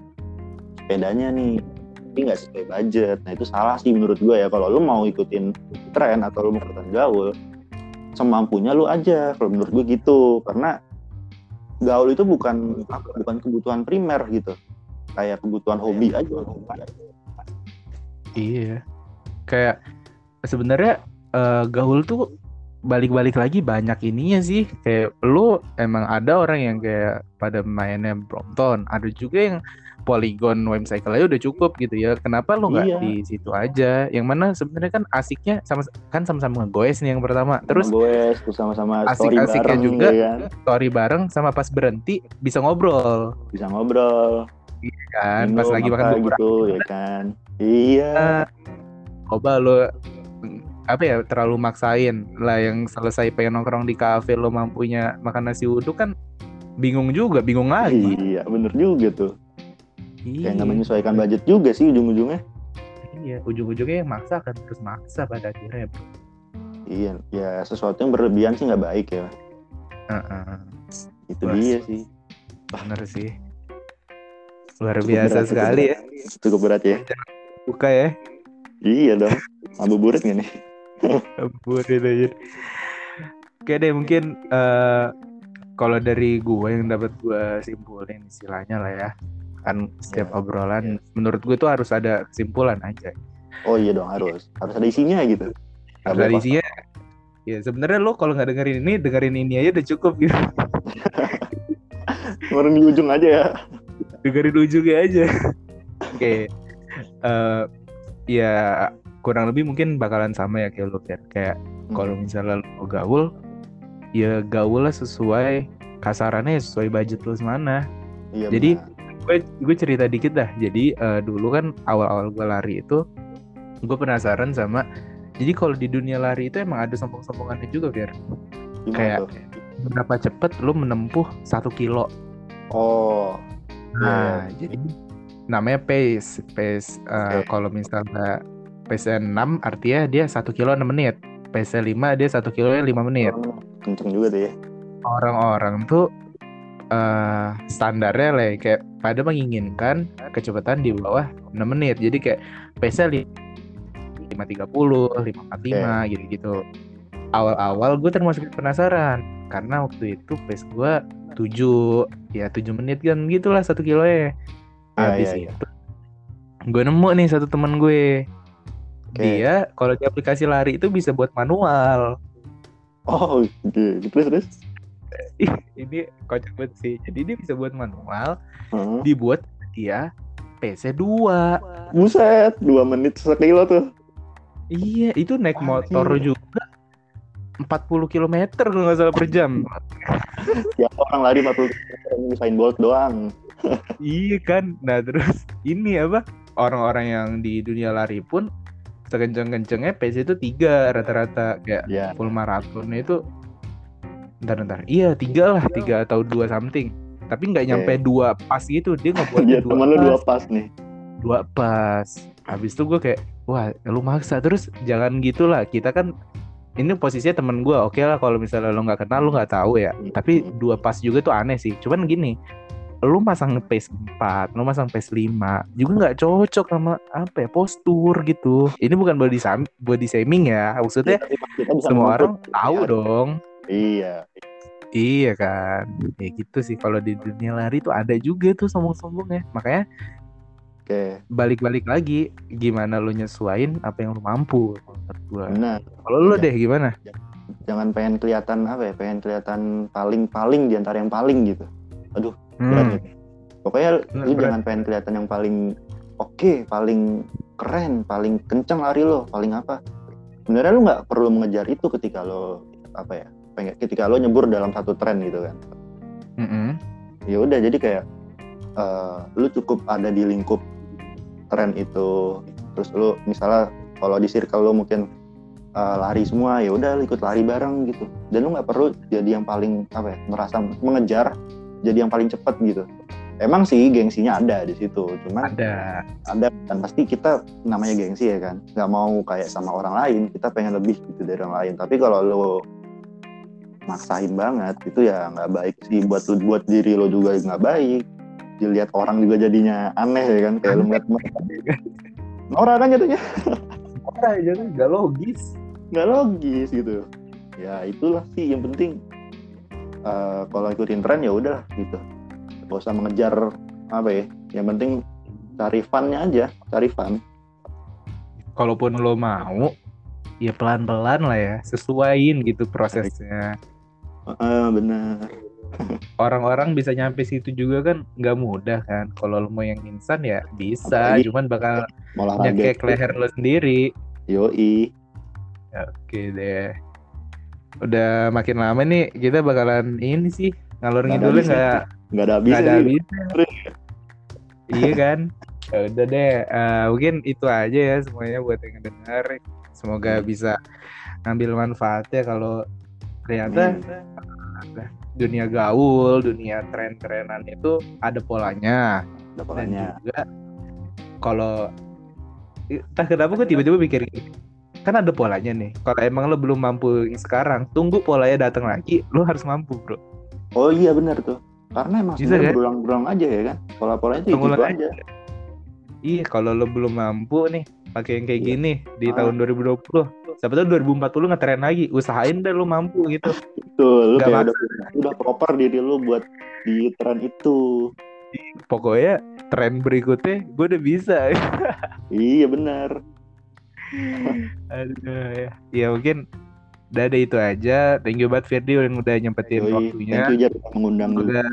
sepedanya nih. Tapi nggak sesuai budget. Nah itu salah sih menurut gue ya. Kalau lu mau ikutin tren atau lu mau ikutan gaul semampunya lu aja. Kalau menurut gue gitu. Karena gaul itu bukan apa bukan kebutuhan primer gitu. Kayak kebutuhan hobi aja. Iya. Kayak sebenarnya eh, gaul tuh balik-balik lagi banyak ininya sih. Kayak lu emang ada orang yang kayak pada mainnya Brompton, ada juga yang Polygon Wave Cycle aja udah cukup gitu ya. Kenapa lu nggak Iya. di situ aja? Yang mana sebenarnya kan asiknya sama kan sama-sama ngegoes nih yang pertama. Terus gue terus sama-sama asik-asiknya bareng juga. ya kan story bareng sama pas berhenti bisa ngobrol bisa ngobrol kan pas minum lagi apa makan gitu ya kan iya Ah, coba lo mm, apa ya terlalu maksain lah yang selesai pengen nongkrong di kafe lo mampunya makan nasi uduk kan bingung juga bingung lagi. Iya bener juga tuh. Iya. kayak nggak menyesuaikan budget juga sih ujung-ujungnya. Iya ujung-ujungnya yang maksa kan terus maksa pada akhirnya bro. iya ya sesuatu yang berlebihan sih nggak baik ya. Heeh, itu Wah, dia sih. bener sih. Luar Cukup biasa berat, cukup sekali ya. Berat. cukup berat ya. Buka ya. Iya dong. Ngabuburit nggak nih Burit aja. Oke deh mungkin eh kalau dari gue yang dapat gue simpulin istilahnya lah ya. Kan setiap Ya, obrolan menurut gue tuh harus ada kesimpulan aja. Oh iya dong harus. Harus ada isinya gitu. Harus ada isinya. Ya sebenarnya lo kalau nggak dengerin ini dengerin ini aja udah cukup gitu. Orang di ujung aja ya. Dengerin ujungnya aja. Oke. Eh ya kurang lebih mungkin bakalan sama ya kayak lo Fer. kayak kalau misalnya lo gaul ya gaul lah sesuai kasarannya ya sesuai budget lo semana. Iya, Jadi, gue gue cerita dikit dah. Jadi eh, dulu kan awal-awal gue lari itu gue penasaran sama jadi kalau di dunia lari itu emang ada sombong-sombongannya juga Fir Gimana kayak- tuh? berapa cepet lo menempuh satu kilo. Oh. Nah jadi namanya pace. Pace eh, Oke. kalau misalnya pace 6 artinya dia satu kilo 6 menit pace 5 dia satu kilo 5 menit oh, kenceng juga tuh ya orang-orang tuh eh standarnya lah ya, kayak pada menginginkan kecepatan di bawah 6 menit. Jadi kayak li- 530, 545 gitu-gitu. Awal-awal gue termasuk penasaran karena waktu itu pace gue 7 ya 7 menit kan gitulah satu kilo ya. Iya, Habis iya, iya. itu gue nemu nih satu teman gue. Oke. Dia kalau di aplikasi lari itu bisa buat manual. oh gitu terus terus Ih, ini kocak banget sih. Jadi dia bisa buat manual, Heeh. dibuat dia PC 2. buset dua menit sekilo tuh Iya, itu naik motor juga 40 km kalau nggak salah per jam. ya orang lari 40 km Usain Bolt doang iya kan. Nah, terus ini apa? Orang-orang yang di dunia lari pun sekenceng-kencengnya PC itu tiga rata-rata kayak ya full marathonnya itu bentar bentar iya tiga lah tiga atau dua something. Tapi nggak nyampe dua pas gitu dia ngebuat dia dua temen lu pas. dua pas. nih. Dua pas. Habis itu gue kayak wah lu maksa. Terus jangan gitulah. Kita kan ini posisinya temen gue oke lah kalau misalnya lu nggak kenal lu nggak tahu ya. Tapi dua pas juga tuh aneh sih. Cuman gini lu masang pace 4, lu masang pace 5 juga nggak cocok sama apa ya postur gitu ini bukan body sam body shaming ya maksudnya Ya, semua orang mengukur. tahu Iya. dong iya Iya kan, ya gitu sih. Kalau di dunia lari tuh ada juga tuh sombong-sombongnya. Makanya oke balik-balik lagi, gimana lu nyesuain apa yang lu mampu. Menurut gua. benar Kalau lu Iya. deh gimana? jangan pengen kelihatan apa ya pengen kelihatan paling paling di antara yang paling gitu berat Hmm. gitu. pokoknya Berat, lu berat. jangan pengen kelihatan yang paling oke paling keren paling kencang lari lo paling apa sebenarnya lu nggak perlu mengejar itu ketika lo apa ya pengen ketika lo nyebur dalam satu tren gitu kan Mm-mm. ya udah jadi kayak eh, lu cukup ada di lingkup tren itu terus lu misalnya kalau di circle lu mungkin eh, lari semua ya udah ikut lari bareng gitu dan lu nggak perlu jadi yang paling apa ya merasa mengejar jadi yang paling cepat gitu. Emang sih gengsinya ada di situ cuman ada. Ada dan pasti kita namanya gengsi ya kan. Nggak mau kayak sama orang lain kita pengen lebih gitu dari orang lain. Tapi kalau lo maksain banget itu ya nggak baik sih. Buat lu buat diri lo juga nggak baik. Dilihat orang juga jadinya aneh ya kan kayak lu ngeliat Nora kan jatuhnya. Aja kan nggak logis. Nggak logis gitu. Ya itulah sih yang penting eh, kalau ikutin tren ya udah gitu. Gak usah mengejar apa ya yang penting cari funnya aja cari fun kalaupun lo mau ya pelan-pelan lah ya sesuaiin gitu prosesnya. Heeh, bener. Orang-orang bisa nyampe situ juga kan nggak mudah kan. Kalau lo mau yang instan ya bisa. Apalagi- cuman bakal nyekek leher lo sendiri. Yoi. Oke deh udah makin lama nih kita bakalan ini sih ngalor ada habisnya. nggak nggak ada ada habisnya nih. habisnya iya kan Ya udah deh eh, mungkin itu aja ya semuanya buat yang dengar semoga Hmm. bisa ngambil manfaatnya kalau ternyata Amin. dunia gaul dunia tren-trenan itu ada polanya Ada dan polanya. juga kalau entah kenapa gue tiba-tiba mikir kan ada polanya nih kalau emang lo belum mampu yang sekarang tunggu polanya datang lagi lo harus mampu bro oh iya benar tuh karena emang Bisa, kan? berulang-ulang aja ya kan pola-polanya itu gitu aja. aja iya kalau lo belum mampu nih pakai yang kayak Iya. gini di Ah. tahun 2020 siapa tahu 2040 ngetren lagi usahain deh lo mampu gitu Betul, Nggak kayak udah, udah proper diri lu buat di tren itu. pokoknya tren berikutnya gue udah bisa Iya benar. Aduh ya. Ya mungkin udah ada itu aja. Thank you banget Firdi yang udah nyempetin Yoi, waktunya. Thank you mengundang lu. Semoga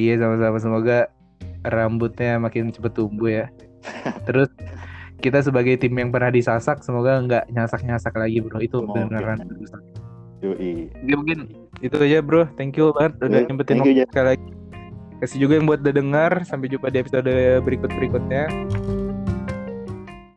iya sama-sama semoga rambutnya makin cepet tumbuh ya. Terus kita sebagai tim yang pernah disasak semoga nggak nyasak-nyasak lagi bro itu beneran Yoi. Oke, mungkin itu aja bro thank you banget udah Yoi, nyempetin thank you, waktu sekali lagi kasih juga yang buat udah dengar sampai jumpa di episode berikut berikutnya